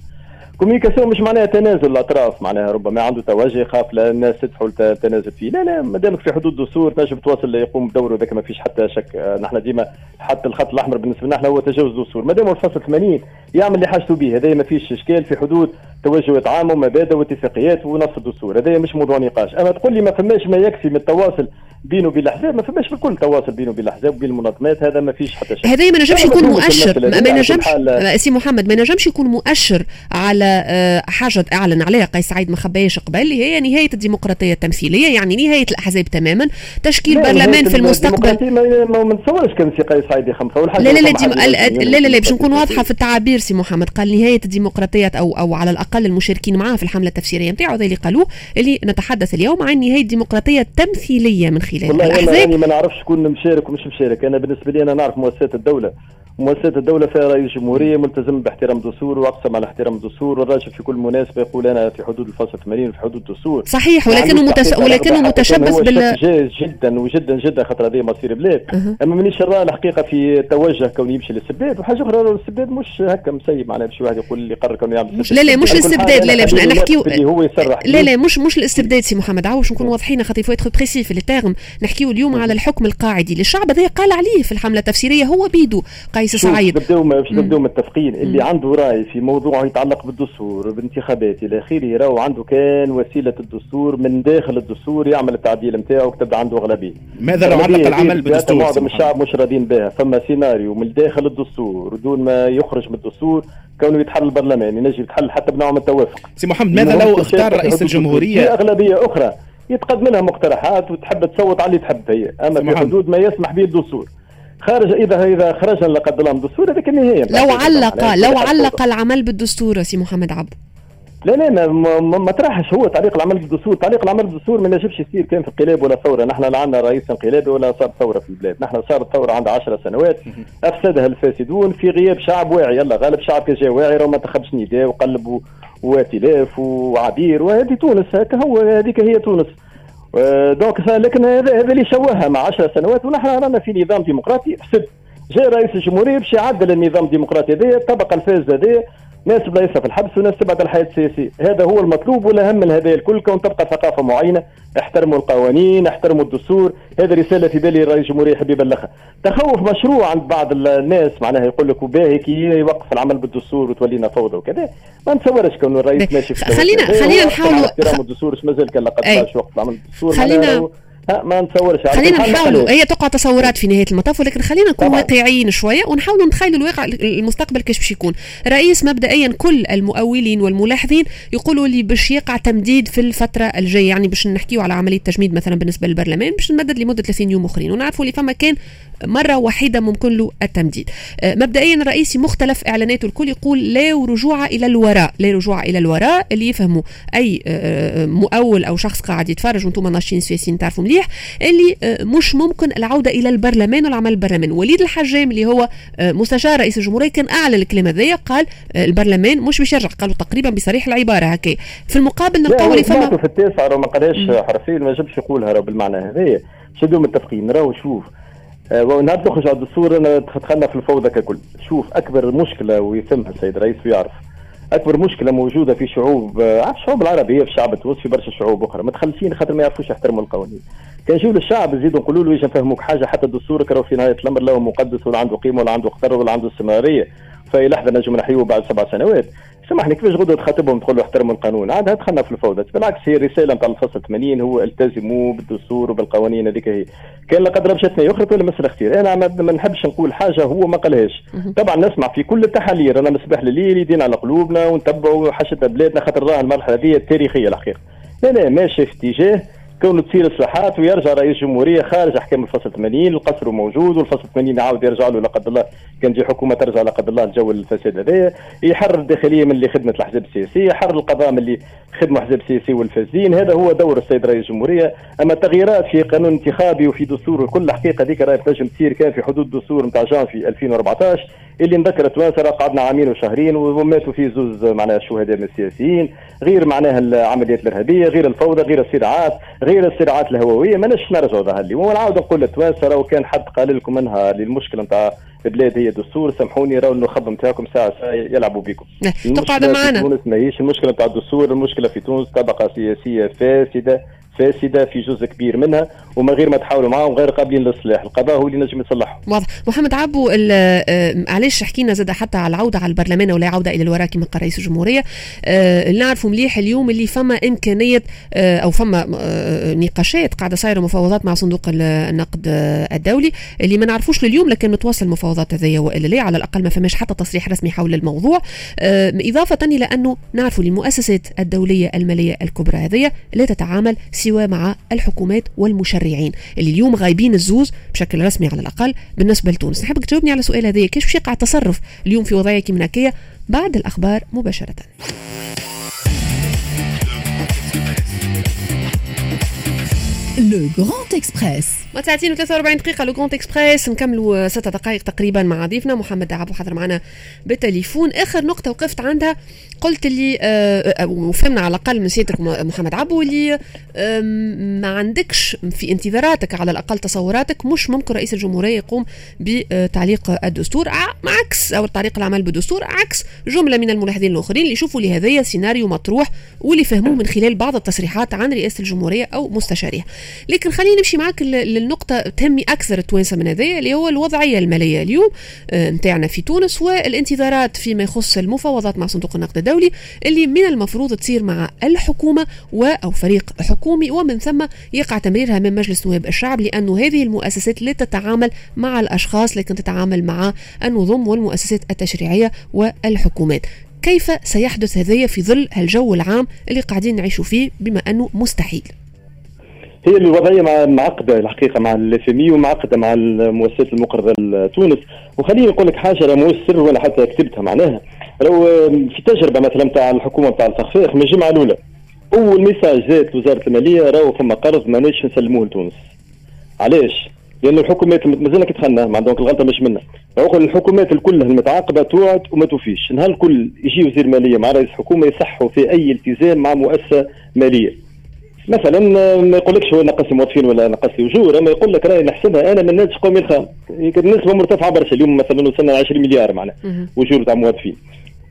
communication مش معناها تنازل الأطراف معناها ربما عنده توجه خاف الناس تدفعوا تنازل فيه. لا لا ما دامك في حدود الدستور تنجم تواصل يقوم بدوره ذاك ما فيش حتى شك. نحن ديما حتى الخط الأحمر بالنسبة لنا هو تجاوز الدستور ما دام الفصل 80 يعمل اللي حاجته به. هذا ما فيش إشكال في حدود توجهات عامه ومبادئ واتفاقيات ونص الدستور هذا مش موضوع نقاش. أما تقول لي ما فماش ما يكفي من التواصل بينه وبين الأحزاب ما فماش بالكل تواصل بينه وبين الأحزاب وبين المنظمات هذا ما فيش حتى شيء هذا ما نجمش يكون مؤشر. ما ينجمش سي محمد ما ينجمش يكون مؤشر على آه، حاجة أعلن عليها قيس سعيد ما خباش قبل اللي هي نهاية الديمقراطية التمثيلية يعني نهاية الأحزاب تماما تشكيل برلمان في المستقبل. ما نتصورش كان سي قيس سعيد يخمسها لا لا لا لا لا لا باش نكون واضحة في التعابير سي محمد قال نهاية الديمقراطيه أو أو على الأقل المشاركين معاه في الحملة التفسيرية نتاعو اللي قالوه اللي نتحدث اليوم عن نهاية الديمقراطية التمثيلية من خلال الأحزاب. يعني ما نعرفش شكون مشارك ومش مشارك. أنا بالنسبة لي أنا نعرف مؤسسات الدولة. مؤسسات الدولة فيها رئيس جمهورية ملتزم باحترام الدستور وأقسم على احترام الدستور والراجل في كل مناسبة يقول أنا في حدود الفصل 80 في حدود الدستور. صحيح ولكنه متس... ولكنه متشبث بال جاهز جدا وجدا جدا خاطر هذه مصير بلاد. أه. أما مانيش نرى الحقيقة في توجه كون يمشي للاستبداد وحاجة أخرى الاستبداد مش هكا مسيب معناها باش واحد يقول اللي قرر كونه يعمل لا لا مش الاستبداد لا لا باش نحكيو هو يصرح لا لا مش مش الاستبداد سي محمد عاوش نكون واضحين خاطر faut être précis في ال termes نحكيو اليوم على الحكم القاعدي للشعب هذا قال عليه في الحملة التفسيرية هو بيدو. قيس سعيد. باش نبداو متفقين اللي عنده رأي في موضوع يتعلق بالدستور بالانتخابات إلى آخره راهو عنده كان وسيلة الدستور من داخل الدستور يعمل التعديل نتاعو تبدا عنده اغلبيه ماذا لو علق العمل بالدستور؟ معظم الشعب مش راضيين بها. فما سيناريو من داخل الدستور دون ما يخرج من الدستور كونه يتحل البرلمان ينجم يتحل حتى بنوع من التوافق. سي محمد ماذا لو اختار رئيس الجمهورية؟ في أغلبية أخرى يتقدم لها مقترحات وتحب تصوت على اللي تحب. هي. أما في حدود ما يسمح به الدستور. خارج اذا إذا خرجنا لا قدر الله من الدستور هذيك النهايه لو علق لو علق العمل بالدستور سي محمد عبد. لا لا ما, ما, ما تراحش هو تعليق العمل بالدستور، تعليق العمل بالدستور ما نجمش يصير كان في انقلاب ولا ثورة، نحن لا عندنا رئيس انقلابي ولا صار ثورة في البلاد، نحن صارت ثورة عندها 10 سنوات. أفسدها الفاسدون في غياب شعب واعي، يلا غالب شعب كان جا واعي راه ما انتخبش نداء وقلب وائتلاف وعبير. وهذه تونس هكا هو هذيك هي تونس. donc لكن هذا اللي شوهها مع 10 سنوات ونحن رانا في نظام ديمقراطي. فسد جاء رئيس الجمهورية باش يعدل النظام الديمقراطي هذايا الطبقه الفاسده هذايا ناس بلايصها في الحبس وناس تبعد الحياة السياسية. هذا هو المطلوب والاهم من هذا الكل كون تبقى ثقافة معينة. احترموا القوانين احترموا الدستور. هذه رسالة في بالي رئيس الجمهورية يحب يبلغها تخوف مشروع عند بعض الناس معناها يقول لك وباهي كي يوقف العمل بالدستور وتولينا فوضى وكذا. ما نتصورش كون الرئيس ماشي خلينا خلينا نحاولوا احترام الدستور مازال كان لقد وقف العمل بالدستور. خلينا ما نتصورش. خلينا نحاولوا هي تقع تصورات في نهاية المطاف ولكن خلينا نكون واقعيين شوية ونحاولوا نتخيلوا الواقع المستقبل كيف باش يكون. رئيس مبدئيا كل المؤولين والملاحظين يقولوا لي باش يقع تمديد في الفترة الجاية يعني باش نحكيو على عملية تجميد مثلا بالنسبة للبرلمان باش نمدد لمدة 30 يوم أخرين. ونعرفوا اللي فما كان مرة واحدة ممكن له التمديد. آه، مبدئيا الرئيسي مختلف إعلاناته الكل يقول لا رجوع إلى الوراء لا رجوع إلى الوراء اللي يفهموا أي آه، مؤول أو شخص قاعد يتفرج وأنتم ناشطين سياسيين تعرفوا مليح اللي آه، مش ممكن العودة إلى البرلمان والعمل البرلمان. وليد الحجام اللي هو مستشار رئيس الجمهورية كان أعلن الكلمة هذيا قال البرلمان مش باش يرجع قالوا تقريبا بصريح العبارة هكا في المقابل نلقاو اللي فما في التاسع ما قالهاش حرفيا ما جابش يقولها بالمعنى هذايا. شدوا متفقين راهو شوف. آه، ونهار نخرج على الدستور أنا دخلنا في الفوضى ككل. شوف أكبر مشكلة ويفهمها السيد الرئيس ويعرف. أكبر مشكلة موجودة في شعوب آه، الشعوب العربية في الشعب التونسي في برشا شعوب أخرى. متخلفين خاطر ما يعرفوش يحترموا القوانين. كان يجيو للشعب يزيدوا نقولوا له نفهموك حاجة حتى الدستور راهو في نهاية الأمر له مقدس ولا عنده قيمة ولا عنده خطر ولا عنده استمرارية. في اي لحظه نجم نحيوه بعد سبع سنوات. سامحني كيفاش غدوه تخاطبهم تقول له احترموا القانون؟ عاد دخلنا في الفوضى. بالعكس هي الرساله نتاع الفصل 80 هو التزموا بالدستور وبالقوانين هذيك هي. كان لقد ربشتنا أخرى ولا مسألة اختيار أنا ما نحبش نقول حاجة هو ما قالهاش. طبعا نسمع في كل التحاليل أنا مصباح الليل يدين على قلوبنا ونتبعوا حاجتنا بلادنا خاطر راه المرحلة هذه التاريخية الحقيقة. لا ماشي في اتجاه كون تصير اصلاحات ويرجع رئيس الجمهورية خارج أحكام الفصل 80 القصر موجود والفصل 80 يعاود يرجع له لا قدر الله كان تجي حكومة ترجع لا قدر الله الجو الفساد هذايا يحرر الداخلية من اللي خدمة الاحزاب السياسيه يحرر القضاء من اللي خدمة احزاب سياسيه والفاسدين هذا هو دور السيد رئيس الجمهورية. أما التغييرات في قانون انتخابي وفي دستور وكل حقيقة هذيك راهي تنجم تصير كان في حدود الدستور نتاع جانفي 2014 اللي نذكر التوانسه قعدنا عامين وشهرين وماتوا فيه زوز معناها الشهداء من السياسيين غير معناها العمليات الإرهابية غير الفوضى غير الصراعات غير الصراعات الهووية ما نش نرجعوا ظهر لي ونعاود نقول للتوانسة راهو كان حد قال لكم إنها المشكلة نتاع البلاد هي دستور سامحوني راهو النخب نتاعكم ساعة ساعة يلعبوا بكم. تقعد معنا. تونس ماهيش المشكلة نتاع الدستور المشكلة في تونس طبقة سياسية فاسدة. فاسدة في جزء كبير منها وما غير ما تحاولوا معاهم غير قابلين للاصلاح القضاء هو اللي نجم يصلحهم واضح. محمد عبو آه، علاش حكينا زاد حتى على العودة على البرلمان ولا عودة إلى الوراء كما قال رئيس الجمهورية. آه نعرفوا مليح اليوم اللي فما إمكانية آه أو فما نقاشات قاعدة صايرة مفاوضات مع صندوق النقد الدولي. اللي ما نعرفوش لليوم لكن متواصل المفاوضات هذيا وإلا لا على الأقل ما فماش حتى تصريح رسمي حول الموضوع. إضافة إلى انه نعرفوا المؤسسات الدولية المالية الكبرى هذيا لا تتعامل سوى مع الحكومات والمشرعين اللي اليوم غايبين الزوز بشكل رسمي على الأقل بالنسبة لتونس. نحبك تجاوبني على السؤال هذا كيف يقع التصرف اليوم في وضعية كيما هكية بعد الأخبار مباشرة؟ Le Grand Express ما ساعتين و43 دقيقة. Le Grand Express نكملوا ستة دقائق تقريبا مع ضيفنا محمد عبو حضر معنا بالتليفون. آخر نقطة وقفت عندها. قلت لي آه، آه، وفهمنا على الأقل من سيادتك محمد عبو اللي ما عندكش في انتظاراتك على الأقل تصوراتك مش ممكن رئيس الجمهورية يقوم بتعليق الدستور. عكس أو تعليق العمل بالدستور عكس. جملة من الملاحظين الآخرين اللي يشوفوا لهذايا سيناريو مطروح واللي فهموه من خلال بعض التصريحات عن رئاسة الجمهورية أو مستشاريها. لكن خليني نمشي معك للنقطة تهمي أكثر التوانسة من هذايا اللي هو الوضعية المالية. اليوم نتاعنا آه، في تونس والانتظارات فيما يخص المفاوضات مع صندوق النقد الدولي اللي من المفروض تصير مع الحكومة و أو فريق حكومي ومن ثم يقع تمريرها من مجلس نواب الشعب لأنه هذه المؤسسات لا تتعامل مع الأشخاص لكن تتعامل مع النظم والمؤسسات التشريعية والحكومات. كيف سيحدث هذايا في ظل الجو العام اللي قاعدين نعيشوا فيه بما أنه مستحيل؟ هي الوضعية معقدة الحقيقة مع الاف ومعقدة مع المؤسسات المقرضة لتونس. وخليني نقول لك حاجة راه مو سر ولا حتى كتبتها معناها. لو في تجربة مثلا تاع الحكومة تاع الفخفاخ من الجمعة الأولى أول message جات وزارة المالية راهو فما قرض ماناش نسلموه لتونس. علاش؟ لأن الحكومات كي دخلنا مع donc الغلطة مش منا. الحكومات الكل المتعاقبة توعد وما توفيش. نهار الكل يجي وزير مالية مع رئيس حكومة يصحوا في أي التزام مع مؤسسة مالية. مثلا ما يقولكش هو نقص موظفين ولا نقص اجور أما يقول لك راهي نحسبها أنا من ناتج قومي الخام النسبة مرتفعة برشا اليوم مثلا وصلنا 20 مليار معناها اجور تاع موظفين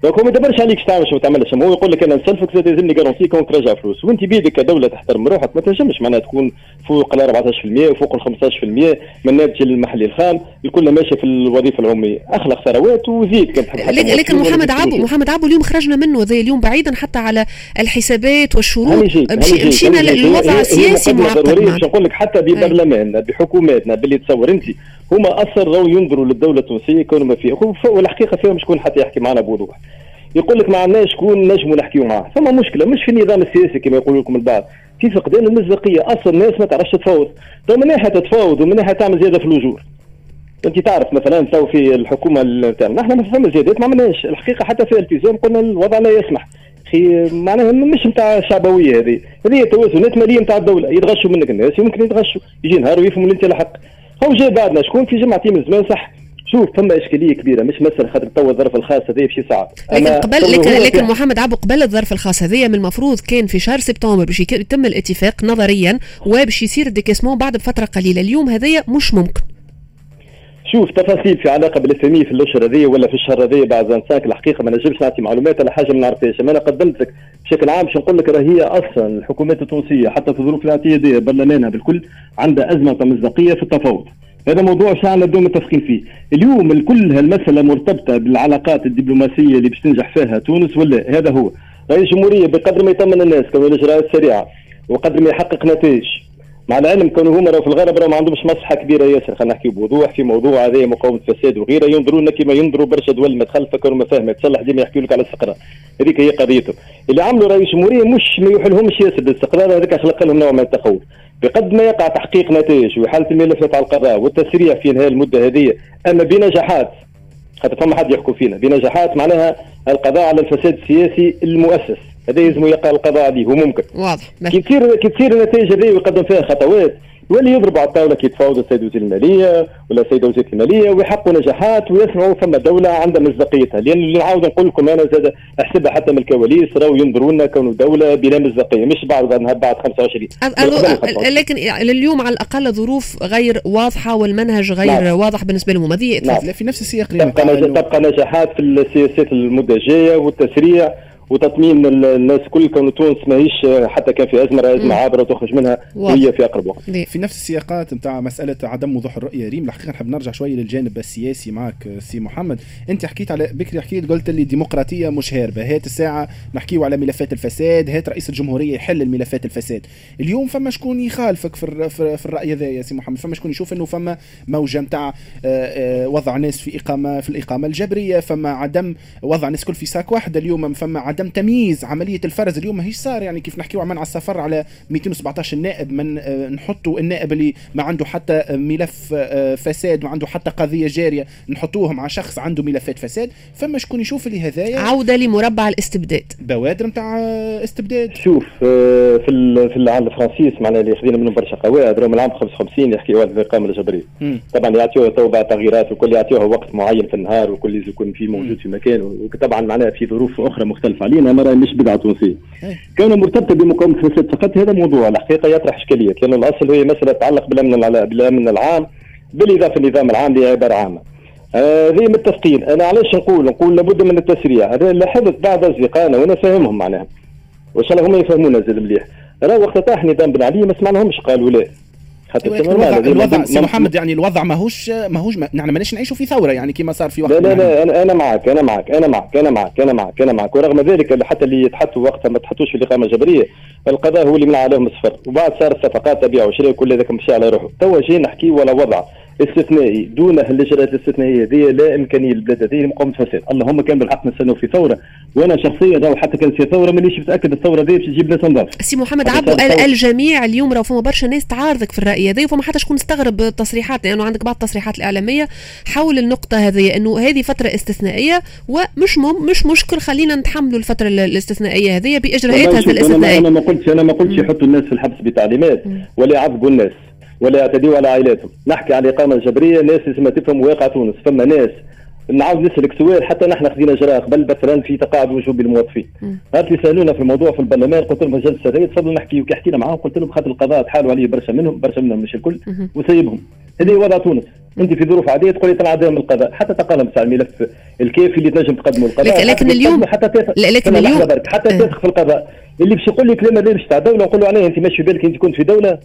دونك هو ما يدبرش عليك تعمل شو ما تعملش. هو يقول لك أنا نسلفك زاد يلزمني جارونتي كون ترجع فلوس. وانت بيدك كدولة تحترم روحك ما تنجمش معناها تكون فوق ال 14% وفوق ال 15% من ناتج المحلي الخام. الكل ماشي في الوظيفة العمومية. أخلق ثروات وزيد كان لكن, لكن محمد عبو محمد عبو اليوم خرجنا منه هذا اليوم بعيدا حتى على الحسابات والشروط. مشينا للوضع السياسي معقد باش نقول لك حتى ببرلماننا بحكوماتنا باللي تصور انت هما أصلا راهو ينظروا للدولة التونسية كون ما فيها والحقيقة فيهم شكون حتى يحكي معنا بوضوح. يقول لك ما عندناش شكون نجموا نحكيو معاه. ثم مشكلة مش في النظام السياسي كما يقول لكم البعض. في فقدان المصداقية. أصلا الناس ما تعرفش تفاوض تو من ناحية تتفاوض ومن ناحية تعمل زيادة في الأجور. أنت تعرف مثلا تو في الحكومة نتاعنا نحن ما فما زيادات ما عملناش. الحقيقة حتى في الالتزام قلنا الوضع لا يسمح. أخي معناها مش نتاع شعبوية هذه. هذه توازنات مالية نتاع الدولة. يتغشوا منك الناس يمكن يتغشوا يجي نهار ويفهموا أنت الحق هو جاي بعدنا. شكون في جمعتين من زمان صح شوف فما إشكالية كبيرة مش مثلا خاطر تو الظرف الخاص هذا بشي صعب. لكن قبل لكن, لكن محمد عبو قبل الظرف الخاص هذايا من المفروض كان في شهر سبتمبر باش يتم الاتفاق نظريا وباش يصير الديكاسمون بعد بفترة قليلة. اليوم هذايا مش ممكن. شوف تفاصيل في علاقة بالاثميه في الأشهر هذه ولا في الشهر هذه بعد زنساك. الحقيقة ما نجمش نعطي معلومات على حاجة ما نعرفهاش أنا قدمت لك بشكل عام باش نقول لك؟ راهي أصلا الحكومات التونسية حتى في الظروف الاعتيادية برلمانها بالكل عندها أزمة مصداقية في التفاوض. هذا موضوع ساعة نبدو متفقين فيه. اليوم الكل هالمسألة مرتبطة بالعلاقات الدبلوماسية اللي باش تنجح فيها تونس ولا هذا هو. رئيس الجمهورية بقدر ما يطمن الناس كون الإجراءات سريعة وقدر ما يحقق نتائج. مع العلم كانوا هما في الغرب راه ما عندهمش مصلحة كبيرة ياسر خلينا نحكي بوضوح في موضوع هذا مقاومة الفساد وغيره ينظرونا كما ينظروا برشا دول متخلفه كانوا ما فاهمه تصلح ديما يحكوا لك على الاستقرار. هذيك هي قضيتهم اللي عملوا رئيس الجمهوريه مش ما يحلهمش ياسر بالاستقرار هذاك خلق لهم نوع من التخوف بقد ما يقع تحقيق نتائج وحالة الملفات على القضاء والتسريع في انهاء المدة هذه أما بنجاحات خاطر فما حد يحكوا فينا بنجاحات معناها القضاء على الفساد السياسي المؤسس. هذا يلزم يقع القضاء عليه وممكن واضح. كي تصير كي تصير النتائج هذه ويقدم فيها خطوات يولي يضربوا على الطاولة كي يتفاوض السيد وزير المالية ولا السيدة وزيره الماليه ويحققوا نجاحات ويسمعوا فما دوله عندها مصداقيتها. لأن اللي نعاود نقول لكم أنا زاد احسبها حتى من الكواليس راهو ينظروا لنا كونوا دولة بلا مصداقية مش بعد بعد 25 لكن اليوم على الأقل ظروف غير واضحة والمنهج غير نعم. واضح بالنسبة لهم. هذه نعم. في نفس السياق تبقى, تبقى نجاحات في السياسات المده الجايه والتسريع. وتطمين الناس كل كون تونس ماهيش حتى كان في أزمة أزمة عابرة وتخرج منها وهي في أقرب وقت. في نفس السياقات نتاع مسألة عدم وضوح الرؤية ريم الحقيقة نحب نرجع شوية للجانب السياسي معك سي محمد، أنت حكيت على بكري حكيت قلت لي الديمقراطيه مش هاربة، هات الساعة نحكيو على ملفات الفساد، هات رئيس الجمهورية يحل الملفات الفساد. اليوم فما شكون يخالفك في, في, في الرأي هذا يا سي محمد، فما شكون يشوف إنه فما موجة نتاع آه، آه، وضع ناس في إقامة في الإقامة الجبرية، فما عدم وضع ناس كل في ساك واحدة اليوم فما عدم تمييز عملية الفرز اليوم ماهيش صار يعني كيف نحكيو عن منع السفر على 217 نائب من آه، نحطوا النائب اللي ما عنده حتى ملف آه، فساد ما عنده حتى قضية جارية نحطوه مع شخص عنده ملفات فساد فما شكون يشوف اللي هذايا؟ عودة لمربع الاستبداد. بوادر نتاع استبداد. شوف آه، في في العام الفرنسيس معناها اللي خذينا منهم برشا قواعد راهم العام 55 يحكيوا على الاقامه الجبريه طبعا يعطيوه تو بعد تغييرات وكل يعطيوه وقت معين في النهار وكل يكون فيه موجود في مكان وطبعا معناها في ظروف أخرى مختلفة. علينا ما مش بدعة تونسيه كان مرتبطة بمقاومة الفساد فقط هذا موضوع الحقيقة يطرح إشكاليات لأن الأصل هي مسألة تتعلق بالأمن بالأمن العام بالإضافة للنظام العام لعبارة عامة. هذه آه متفقين أنا علاش نقول؟ نقول لابد من التسريع. هذا حدث بعض أصدقائنا وأنا فاهمهم معناها وإن شاء الله هم يفهمونا زاد مليح. راه وقت طاح نظام بن علي ما سمعناهمش قالوا لا. حتى الوضع, الوضع سي محمد يعني الوضع ماهوش ماهوش ما نحن ماناش نعيشوا في ثورة يعني كما صار في وقت لا لا لا أنا أنا معك أنا معك أنا معك أنا معك أنا معك أنا معك. ورغم ذلك حتى اللي يتحطوا وقتها ما تحطوش في الإقامة الجبرية القضاء هو اللي منع عليهم الصفر وبعد صارت صفقات تبيع وشراء كل هذاك مشى على روحه. توا جاي نحكي ولا وضع. استثنائي دون الاجراءات الاستثنائية هذه لا إمكانية للبلاد هذه لمقاومه الفساد اللهم كان بالحق نستنوا في ثورة. وأنا شخصيا لو حتى كانت في ثورة مانيش متأكد الثورة هذه باش تجيب ناس نظاف سي محمد عبدو الجميع اليوم راه فما برشا ناس تعارضك في الرأي هذا وفما حتى شكون استغرب التصريحات لأنه يعني عندك بعض التصريحات الإعلامية حول النقطة هذه إنه هذه فترة استثنائية ومش مم مش مشكل خلينا نتحملوا الفترة الاستثنائية هذه باجراءاتها الاستثنائية. أنا ما قلتش أنا ما قلتش يحطوا الناس في الحبس بتعليمات ولا يعذبوا الناس. ولا يعتديوا على عائلاتهم. نحكي على الإقامة الجبرية ناس لازم تفهم واقع تونس. فما ناس نعاود نسألك سؤال حتى نحن خذينا اجراء قبل مثلا في تقاعد وجوب الموظفين. قالت لي سألونا في الموضوع في البرلمان قلت لهم الجلسه هذه تفضلوا نحكي حكينا معاهم قلت لهم خاطر القضاء تحالوا عليه برشا منهم برشا منهم مش الكل وسيبهم. هذه وضع تونس. أنت في ظروف عادية تقولي من القضاء. حتى تقدم تاع الملف الكافي اللي تنجم تقدمه القضاء. لكن, لكن اليوم حتى تاخذ لكن اليوم حتى تاخذ في القضاء. اللي باش يقول لي كلام هذا باش تاع دولة نقول له عليه أنت ماشي بالك أنت كنت في دولة.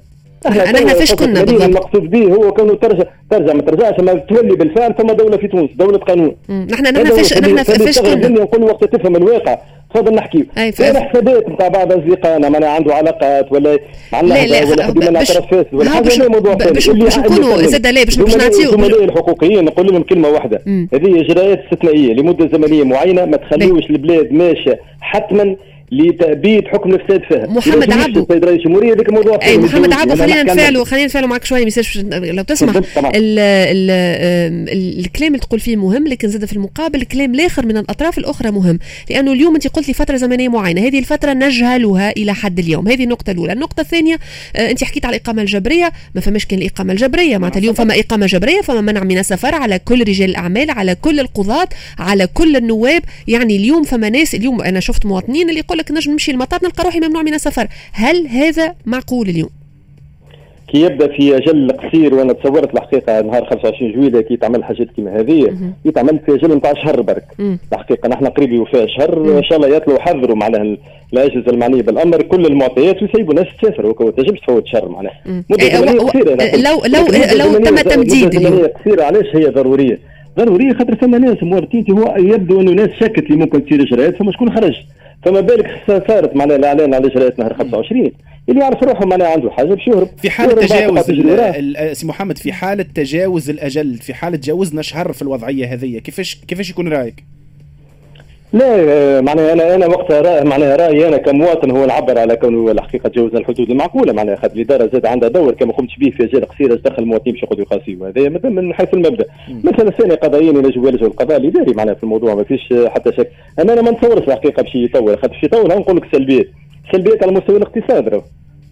إحنا إحنا فاش كنا بالضبط. المقصود به هو كونه ترجع ترجع ما ترجعش ما تولي بالفعل ثم دولة في تونس دولة قانون. نحن نحن فاش نحن فاش كنا. نقول وقت تفهم الواقع. تفضل نحكي. كاين حسابات نتاع بعض أصدقائنا معناها عنده علاقات ولا لا لا ولا حد من اعتراف ولا حاجة موضوع باش باش نكونوا زاد لا باش نعطيو الزملاء الحقوقيين نقول لهم كلمة واحدة. هذه إجراءات استثنائية لمدة زمنية معينة ما تخليوش البلاد ماشية حتما لتأبيد حكم الفساد فيها محمد عبدو السيد رئيس الجمهورية هذاك موضوع أي محمد عبدو خلينا نتفاعلوا خلينا نتفاعلوا معك شوية ميساج لو تسمح. ال ال الكلام اللي تقول فيه مهم لكن زاد في المقابل الكلام الآخر من الأطراف الأخرى مهم. لأنه اليوم أنت قلت لي فترة زمنية معينة هذه الفترة نجهلها إلى حد اليوم. هذه النقطة الأولى. النقطة الثانية آه، أنت حكيت على الإقامة الجبرية. ما فماش كان الإقامة الجبرية. معناتها اليوم فما إقامة جبرية فما منع من السفر على كل رجال الأعمال على كل القضاة على كل النواب. يعني اليوم فما ناس اليوم أنا شفت مواطنين اللي يقول لك نجم نمشي المطار نلقى روحي ممنوع من السفر. هل هذا معقول اليوم؟ كي يبدأ في أجل قصير وأنا تصورت الحقيقة نهار 25 جويليه كي تعمل حاجات كيما هذه يتعمل في أجل نتاع شهر برك. الحقيقة نحن قريب يوفى شهر إن شاء الله يطلعوا حذروا معناها الأجهزة المعنية بالأمر. كل المعطيات ويسيبوا الناس تسافر وما تنجمش تفوت شهر معناها. مدة قصيرة لو لو لو تم تمديد اليوم. قصيرة علاش هي ضرورية؟ ضرورية خاطر ثم ناس مورتين هو يبدو أنه ناس شكت اللي ممكن تصير إجراءات ثم شكون خرج؟ فما بالك صارت معناها الاعلان على اجراءات نهار 25 اللي يعرف روحه معناها عنده حاجة باش يهرب في حالة تجاوز سي محمد في حالة تجاوز الأجل في حالة تجاوزنا شهر في الوضعية هذه كيفاش كيفاش يكون رأيك؟ لا معناها أنا أنا وقتها رأي معناها رأيي أنا كمواطن هو نعبر على كونه الحقيقة تجاوز الحدود المعقولة. معناها خاطر الإدارة زاد عندها دور كما قمت به في اجال قصيرة دخل المواطنين باش ياخذوا يقاسيوا هذا من حيث المبدأ. مثلا الثاني قضائيا ينجم يواجهوا القضاء الإداري معناها في الموضوع ما فيش حتى شك. أنا أنا ما نتصورش الحقيقة باش يطول. خاطر باش يطول نقول لك سلبيات. سلبيات على مستوى الاقتصاد راهو.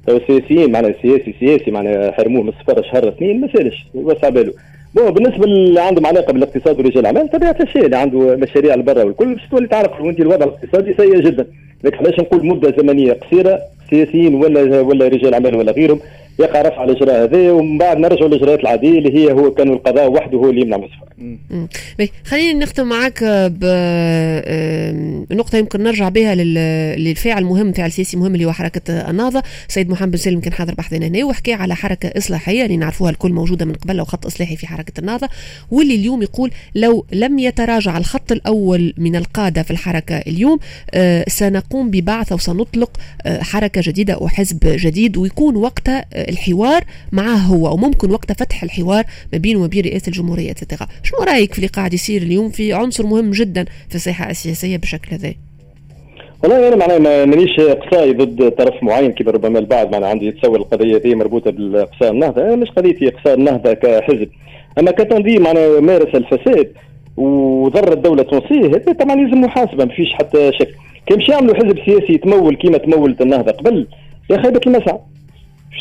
السياسيين معناها سياسي سياسي معناها حرموه من السفاره شهر اثنين ما سالش وسع باله. بون بالنسبة اللي عندهم علاقه بالاقتصاد ورجال الأعمال طبيعة الشيء اللي عنده مشاريع لبرا والكل باش تولي تعرف وانت الوضع الاقتصادي سيء جدا. لكن علاش نقول مدة زمنية قصيرة سياسيين ولا ولا رجال أعمال ولا غيرهم؟ يقع رفع الإجراء هذا ومن بعد نرجعوا للاجراءات العاديه اللي هي هو كان القضاء وحده هو اللي يمنع من السفر. خلينا نختم معك بنقطه يمكن نرجع بها للفاعل مهم فاعل سياسي مهم اللي هو حركة النهضة. سيد محمد بن سالم كان حاضر بحثنا هنا وحكى على حركة إصلاحية اللي نعرفوها الكل موجودة من قبل وخط إصلاحي في حركة النهضة واللي اليوم يقول لو لم يتراجع الخط الأول من القادة في الحركة اليوم آه، سنقوم ببعث أو سنطلق آه، حركة جديدة أو حزب جديد ويكون وقتها الحوار معه هو وممكن وقت فتح الحوار ما بينه وما بين رئاسة الجمهورية اتسيتيرا شنو رأيك في اللي قاعد يصير اليوم في عنصر مهم جدا في الساحه السياسية بالشكل هذا؟ والله أنا معناها مانيش إقصائي ضد طرف معين كيف ربما البعض معناها عندي يتصور القضية دي مربوطة بالإقصاء النهضة. أنا مش قضيتي إقصاء النهضة كحزب. أما كتنظيم معناها مارس الفساد وضر الدولة التونسيه هذا طبعا يلزم محاسبة ما فيش حتى شك. كان مش يعملوا حزب سياسي يتمول كيما تمولت النهضة قبل يا خيبة المسعى.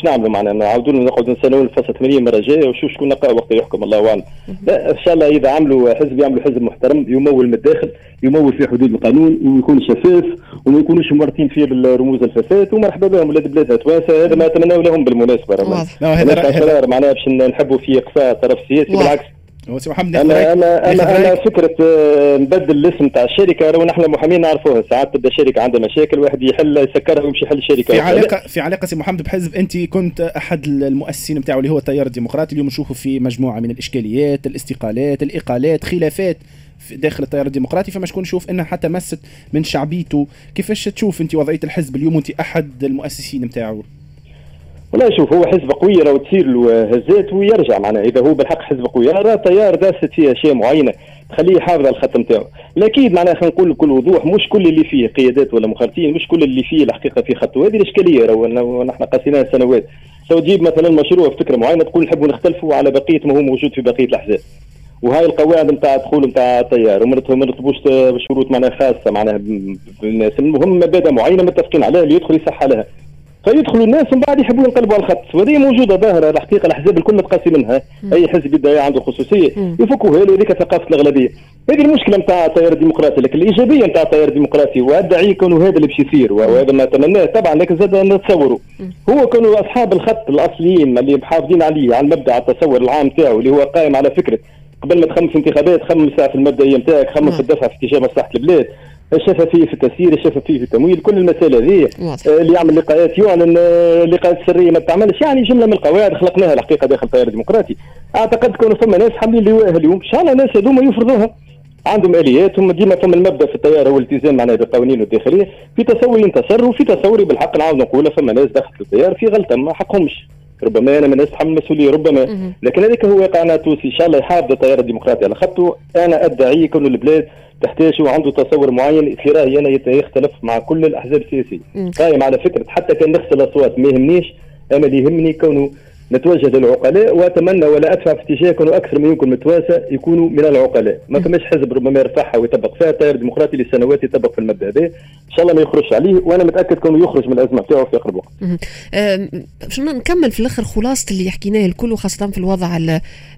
باش نعملوا معنا نعاودوا نقعدوا نستناو الفصل 80 مرة جاية وشوف شكون نلقى وقت يحكم الله أعلم. لا إن شاء الله إذا عملوا حزب يعملوا حزب محترم يمول من الداخل يمول في حدود القانون ويكون شفاف وما يكونوش مورطين فيه بالرموز الفساد ومرحبا بهم ولاد بلادنا توانسه هذا ما اتمناه لهم بالمناسبة. هذا معناها باش نحبوا في اقصاء طرف سياسي بالعكس. هو سي محمد أنا أنا أنا, أنا فكرة آه، نبدل الاسم تاع الشركة راهو نحن محامين نعرفوها ساعات تبدأ شركه عندها مشاكل واحد يحل يسكرها ويمشي يحل الشركة. في علاقه في علاقة سي محمد بحزب أنت كنت أحد المؤسسين بتاعه اللي هو التيار الديمقراطي. اليوم نشوفوا في مجموعة من الإشكاليات الاستقالات الإقالات خلافات في داخل التيار الديمقراطي. فما شكون نشوف إنها حتى مست من شعبيته. كيفاش تشوف أنت وضعية الحزب اليوم؟ وانت أحد المؤسسين بتاعه. والله شوف هو حزب قوي راه تصير له هزات ويرجع معناها. إذا هو بالحق حزب قوي راه تيار داست فيه اشياء معينه تخليه يحافظ على الخط نتاعو. لكن معناها خلينا نقول بكل وضوح مش كل اللي فيه قيادات ولا مخالفين مش كل اللي فيه الحقيقة في خطه هذه الإشكالية راهو نحن قاسيناها سنوات لو تجيب مثلا مشروع فكرة معينة تقول نحبوا نختلفوا على بقية ما هو موجود في بقية الأحزاب. وهاي القواعد نتاع الدخول نتاع التيار وما نرتبوش بشروط معناها خاصة معناها بالناس. المهم مبادئ معينة متفقين عليها اللي يدخل يصح لها فيدخلوا الناس ومن بعد يحبوا ينقلبوا على الخط. وهذه موجودة ظاهرة الحقيقة الأحزاب الكل تقاسي منها. أي حزب يدعي عنده خصوصية. يفكوها له هذيك ثقافه الأغلبية. هذه المشكلة نتاع التيار الديمقراطي لكن الإيجابية نتاع التيار الديمقراطي وأدعي يكون هذا اللي باش يصير وهذا ما تمناه طبعا لكن زاد نتصوروا. هو كانوا أصحاب الخط الأصليين اللي محافظين عليه على المبدأ على التصور العام تاعو اللي هو قائم على فكرة. قبل ما تخمم في انتخابات خمم في المبدئية نتاعك في الدفع في اتجاه مصلحة البلاد. الشفافيه في التسيير الشفافيه في التمويل كل المسائل هذه آه، اللي يعمل لقاءات يعلن آه، لقاءات سرية ما تعملش. يعني جملة من القواعد خلقناها الحقيقة داخل التيار الديمقراطي. أعتقد كانوا ثم ناس حاملين لواءها اليوم إن شاء الله الناس هذوما يفرضوها. عندهم آليات هم ديما ثم المبدأ في التيار هو الالتزام معناها بالقوانين والداخليه في تصوري انتصر وفي تصوري بالحق نعاود نقولها ثم ناس دخلت التيار في غلطة ما حقهمش. ربما أنا من الناس تحمل المسؤوليه ربما لكن هذاك هو واقعنا التونسي إن شاء الله يحافظ التيار الديمقراطي على خطه. أنا أدعي كل البلاد تحتاج وعنده تصور معين في رايي أنا يختلف مع كل الأحزاب السياسية. قائم على فكرة حتى كان نغسل الاصوات ما يهمنيش أنا اللي يهمني كونه نتوجه للعقلاء وأتمنى ولا أدفع في اتجاه يكونوا أكثر ما يمكن متواسى يكونوا من العقلاء. ما فماش حزب ربما يرفعها ويطبق فيها التيار الديمقراطي لسنوات يطبق في المبدا هذا إن شاء الله ما يخرجش عليه وأنا متأكد كونه يخرج من الأزمة بتاعه في اقرب وقت. شنو نكمل في الآخر خلاصة اللي حكيناه الكل وخاصة في الوضع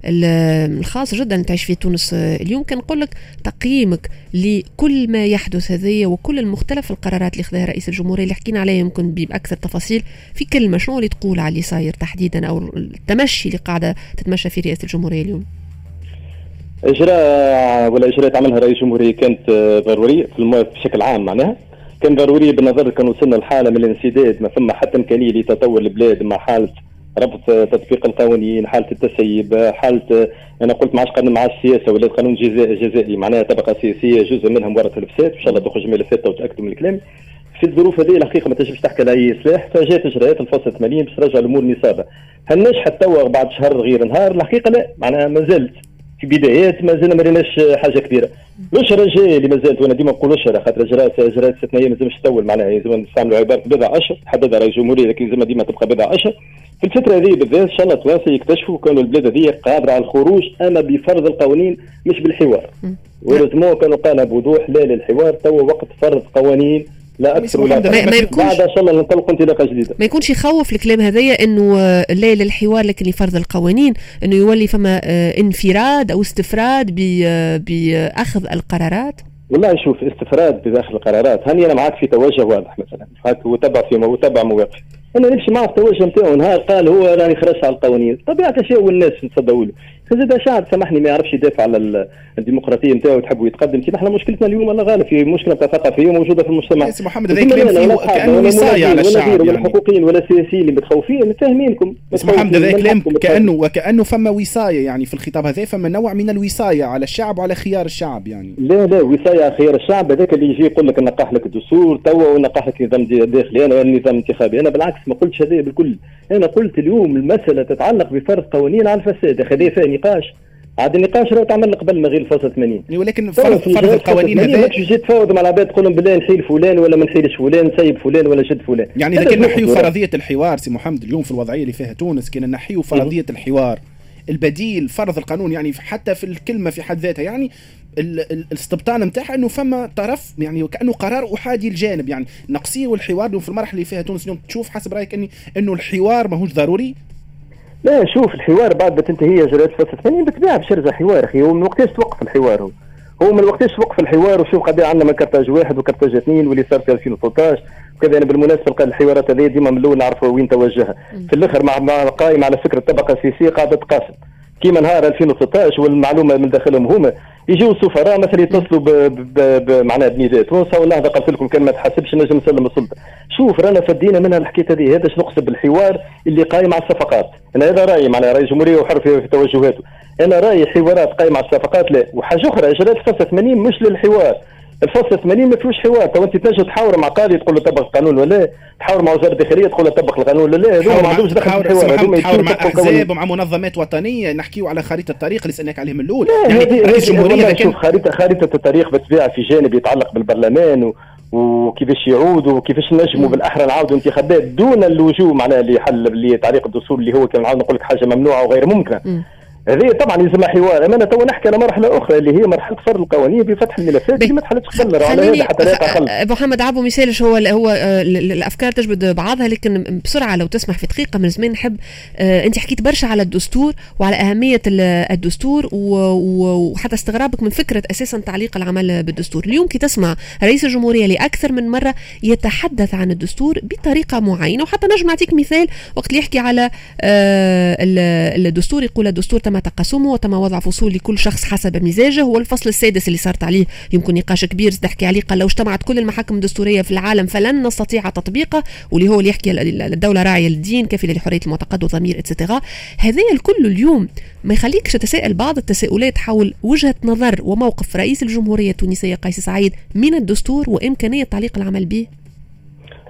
الخاص جدا تعيش في تونس اليوم كان نقول لك تقييمك لكل ما يحدث هذايا وكل المختلف القرارات اللي خذاها رئيس الجمهورية اللي حكينا عليها يمكن بأكثر تفاصيل في كلمة شنو اللي تقول على اللي صاير تحديدا أو التمشي اللي قاعدة تتمشى في رئاسة الجمهورية اليوم؟ إجراء ولا اجراءات عملها رئيس الجمهوريه كانت ضروريه في بشكل عام معناها. كان ضروري بالنظر كان وصلنا لحالة من الانسداد ما ثم حتى إمكانية لتطور البلاد مع حالة ربط تطبيق القوانين حالة التسيب حالة أنا قلت ما عادش قانون مع السياسة ولا قانون جزائي معناها طبقة سياسية جزء منها مورث الفساد. إن شاء الله تخرج ملفات وتأكدوا من الكلام. في الظروف هذه الحقيقة ما تنجمش تحكي على أي اصلاح فجات اجراءات الفصل 80 باش ترجع الأمور نصابه هل نجحت توا بعد شهر غير نهار؟ الحقيقة لا. معناها ما زلت. في بدايات ما زلنا ما ريناش حاجة كبيرة. الأشهر الجاية اللي ما زالت وأنا ديما نقول أشهر خاطر اجراءات اجراءات استثنائيه ما لازمش تطول معناها لازم نستعملوا عباره بضع أشهر. حددها رئيس الجمهورية لكن لازم ديما تبقى بضع أشهر. في الفترة هذه بالذات إن شاء الله توانسه يكتشفوا كانوا البلاد هذه قادره على الخروج أما بفرض القوانين مش بالحوار. ولازمو كانوا قالها بوضوح لا للحوار توا وقت فرض قوانين. لا أكثر ولا ما, ما يكونش بعد أن شاء الله ننطلق انطلاقة جديدة. ما يكونش يخوف الكلام هذايا إنه لا للحوار لكن لفرض القوانين إنه يولي فما انفراد أو استفراد باخذ القرارات. والله شوف استفراد بداخل القرارات. هاني أنا معك في توجه واضح مثلا؟ وتبع في وتبع مواقف. أنا نمشي معه في التوجه نتاعو نهار قال هو راني خرجت على القوانين. طبيعة الشيء والناس نصدقوا له. زاد شعب سامحني ما يعرفش يدافع على الديمقراطية نتاعو تحبوا يتقدم كيما إحنا مشكلتنا اليوم الله غالب في مشكلة ثقافيه موجوده في المجتمع. سي محمد هذا كلام كأنه وصايه على الشعب ولا يعني. الحقوقيين ولا السياسيين اللي متخوفين متفاهمينكم سي محمد هذا كلام كانه وكأنه فما وصاية يعني في الخطاب هذا فما نوع من الوصاية على الشعب وعلى خيار الشعب يعني. لا لا وصاية على خيار الشعب. هذاك اللي يجي يقول لك نقح لك الدستور توا ونقح لك نظام داخلي. أنا النظام الانتخابي أنا بالعكس ما قلتش هذا بالكل. أنا قلت اليوم المسألة تتعلق بفرض قوانين على الفساد. هذا فيها نقاش عاد النقاش راه تعمل قبل ما غير الفصل 80 ولكن فرض, فرض القوانين هذا ماكش تجي تفاوض مع العباد تقول لهم بالله نحيل فلان ولا ما نحيلش فلان نسيب فلان ولا شد فلان. يعني إذا كان نحيوا فرضية الحوار سي محمد اليوم في الوضعية اللي فيها تونس كنا نحيوا فرضية الحوار. البديل فرض القانون يعني حتى في الكلمة في حد ذاتها يعني الاستبطان نتاعها إنه فما طرف يعني وكأنه قرار أحادي الجانب. يعني نقصيه والحوار في المرحلة اللي فيها تونس اليوم تشوف حسب رأيك اني إنه الحوار ماهوش ضروري؟ لا شوف الحوار بعد ما تنتهي فصل 80 بالطبيعه باش يرجع حوار أخي. هو من وقتاش توقف الحوار هو؟ هو من وقتاش توقف الحوار؟ وشوف قد عندنا كرتاج واحد وكرتاج اثنين واللي صار في 2013 وكذا أنا بالمناسبة الحوارات هذه ديما من الأول نعرفوا وين توجهها. في الأخر مع, قائم على فكرة الطبقه السياسيه قاعدة تقاسم كيما نهار 2016 والمعلومة من داخلهم هما يجيو السفراء مثلا يتصلوا معناها بنداء تونس والنهضه قالت لكم كان ما تحسبش نجم نسلم السلطه شوف رانا فدينا منها الحكاية هذه هذا نقصد بالحوار اللي قايم على الصفقات. أنا هذا رأيي معناها رئيس الجمهورية وحر في, توجهاته. أنا رأيي حوارات قايمة على الصفقات لا وحاجة أخرى اجراءات فصل 80 مش للحوار. الفصل 80 ما فيهوش حوار. تو أنت تنجم تحاور مع قاضي تقول له طبق القانون ولا لا؟ تحاور مع وزارة الداخلية تقول له طبق القانون ولا لا؟ هذوما ما عندهمش دخل في الحوار. هذوما تحاور مع أحزاب ومع منظمات وطنية. نحكيو على خريطة الطريق اللي سألناك عليه من الأول يعني الجمهوريه كان خريطه خريطة الطريق بالطبيعه في جانب يتعلق بالبرلمان و... وكيفاش يعودوا وكيفاش نجموا بالأحرى نعاودوا انتخابات دون اللجوء معناها لحل لتعليق الدستور اللي هو كان نعاود نقول لك حاجة ممنوعة وغير ممكنة. هذه طبعا يلزمها حوار. أما أنا تو نحكي على مرحلة أخرى اللي هي مرحلة فرض القوانين بفتح الملفات ما تحلتش قبل على هذا حتى لا تقل محمد عبو مثالش هو هو آه، الأفكار تجبد بعضها لكن بسرعة لو تسمح في دقيقة من زمان نحب آه، أنت حكيت برشا على الدستور وعلى أهمية الدستور وحتى استغرابك من فكرة أساسا تعليق العمل بالدستور. اليوم كي تسمع رئيس الجمهورية لأكثر من مرة يتحدث عن الدستور بطريقة معينة وحتى نجم نعطيك مثال وقت اللي يحكي على آه، الدستور يقول الدستور تم تقاسمه وتم وضع فصول لكل شخص حسب مزاجه هو الفصل السادس اللي صارت عليه. يمكن نقاش كبير تحكي عليه قال لو اجتمعت كل المحاكم الدستورية في العالم فلن نستطيع تطبيقه واللي هو اللي يحكي الدولة راعية للدين كفيله لحريه المعتقد والضمير اتسترا هذا الكل اليوم ما يخليكش تتساءل بعض التساؤلات حول وجهة نظر وموقف رئيس الجمهورية التونسية قيس سعيد من الدستور وإمكانية تعليق العمل به.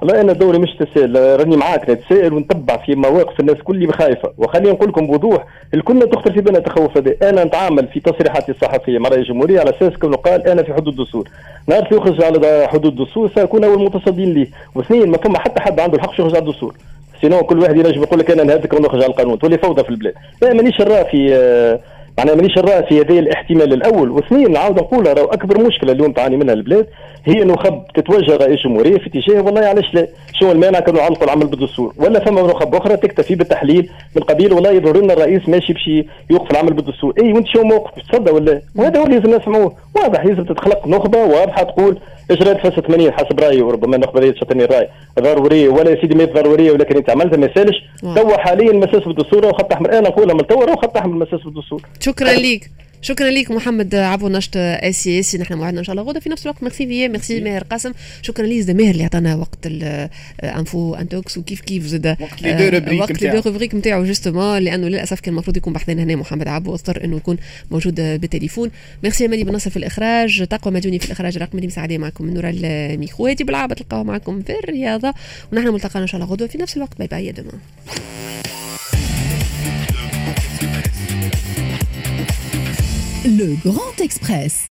والله أنا دوري مش تسأل راني معاك نتسائل ونتبع في مواقف الناس كل خايفة. وخليني نقول لكم بوضوح الكل تختلف بين التخوف هذا. أنا نتعامل في تصريحاتي الصحفية مع رئيس الجمهورية على أساس كونه قال أنا في حدود الدستور. اللي يخرج على حدود الدستور ساكون أول المتصدين ليه. واثنين ما فما حتى حد عنده الحق يخرج على الدستور. sinon كل واحد ينجم يقول لك أنا نهدك ونخرج على القانون تولي فوضى في البلاد. لا مانيش نرى في آه، معناها مانيش نرى في هذه الاحتمال الأول واثنين نعاود نقول راهو أكبر مشكلة اليوم تعاني منها البلاد هي نخب تتوجه رئيس الجمهوريه في اتجاه والله علاش لا؟ شو المانع كانوا علقوا العمل بالدستور ولا فما نخب أخرى تكتفي بالتحليل من قبيل والله يظهر لنا الرئيس ماشي باش يوقف العمل بالدستور أي وأنت شو موقف؟ تصدى ولا وهذا هو اللي لازم نسمعوه. واضح لازم تتخلق نخبة واضحة تقول اجراءات فاس 80 حسب رأيي وربما هذه تشطني الرأي. ضروريه ولا يا سيدي ما ضرورية ولكن إنت عملتها ما يسالش. توا حاليا مساس بالدستور وخط أحمر. أنا نقولها من توا خط أحمر مساس بالدستور. شكرا ليك. شكرا لك محمد عبو نشط اسي اسي نحن موعدنا إن شاء الله غدا في نفس الوقت. ميرسي فيا ميرسي ماهر قاسم. شكرا ليز ماهر اللي عطانا وقت الانفو. انتوكس وكيف كيف زاد؟ وقت لي دو روبريك وقت لي دو روبريك نتاعو جوستومون لأنه للأسف كان المفروض يكون بحثنا هنا محمد عبو واضطر إنه يكون موجود بالتليفون ميرسي ماني بنصر في الإخراج. تقوى مدوني في الإخراج رقم مساعدة معكم. من نور الميكرو. هادي بالعابة تلقاوها معكم في الرياضة. ونحن ملتقانا إن شاء الله غدوه في نفس الوقت. باي باي يا دمان Le Grand Express.